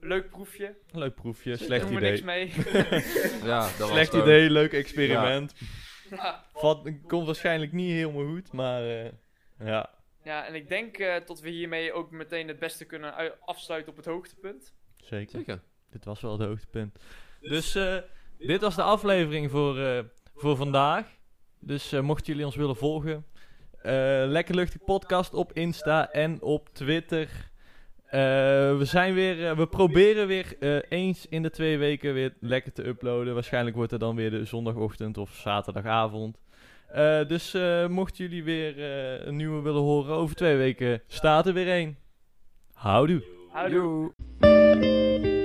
Speaker 1: leuk proefje.
Speaker 3: Leuk proefje,
Speaker 1: Doen
Speaker 3: slecht
Speaker 1: we
Speaker 3: idee.
Speaker 1: niks mee.
Speaker 2: Ja, dat was
Speaker 3: Slecht idee, leuk experiment.
Speaker 1: ja.
Speaker 3: Komt waarschijnlijk niet helemaal goed, maar eh, ja.
Speaker 1: ja, en ik denk eh, dat we hiermee ook meteen het beste kunnen ui- afsluiten op het hoogtepunt.
Speaker 3: Zeker.
Speaker 2: Zeker.
Speaker 3: Dit was wel het hoogtepunt. Dus eh, dit was de aflevering voor, eh, voor vandaag. Dus eh, mochten jullie ons willen volgen, eh, Lekker Luchtig Podcast op Insta en op Twitter. Eh, we zijn weer, eh, we proberen weer eh, eens in de twee weken weer lekker te uploaden. Waarschijnlijk wordt het dan weer de zondagochtend of zaterdagavond. Dus mochten jullie weer een nieuwe willen horen, over twee weken staat er weer één. Houdoe.
Speaker 1: Houdoe.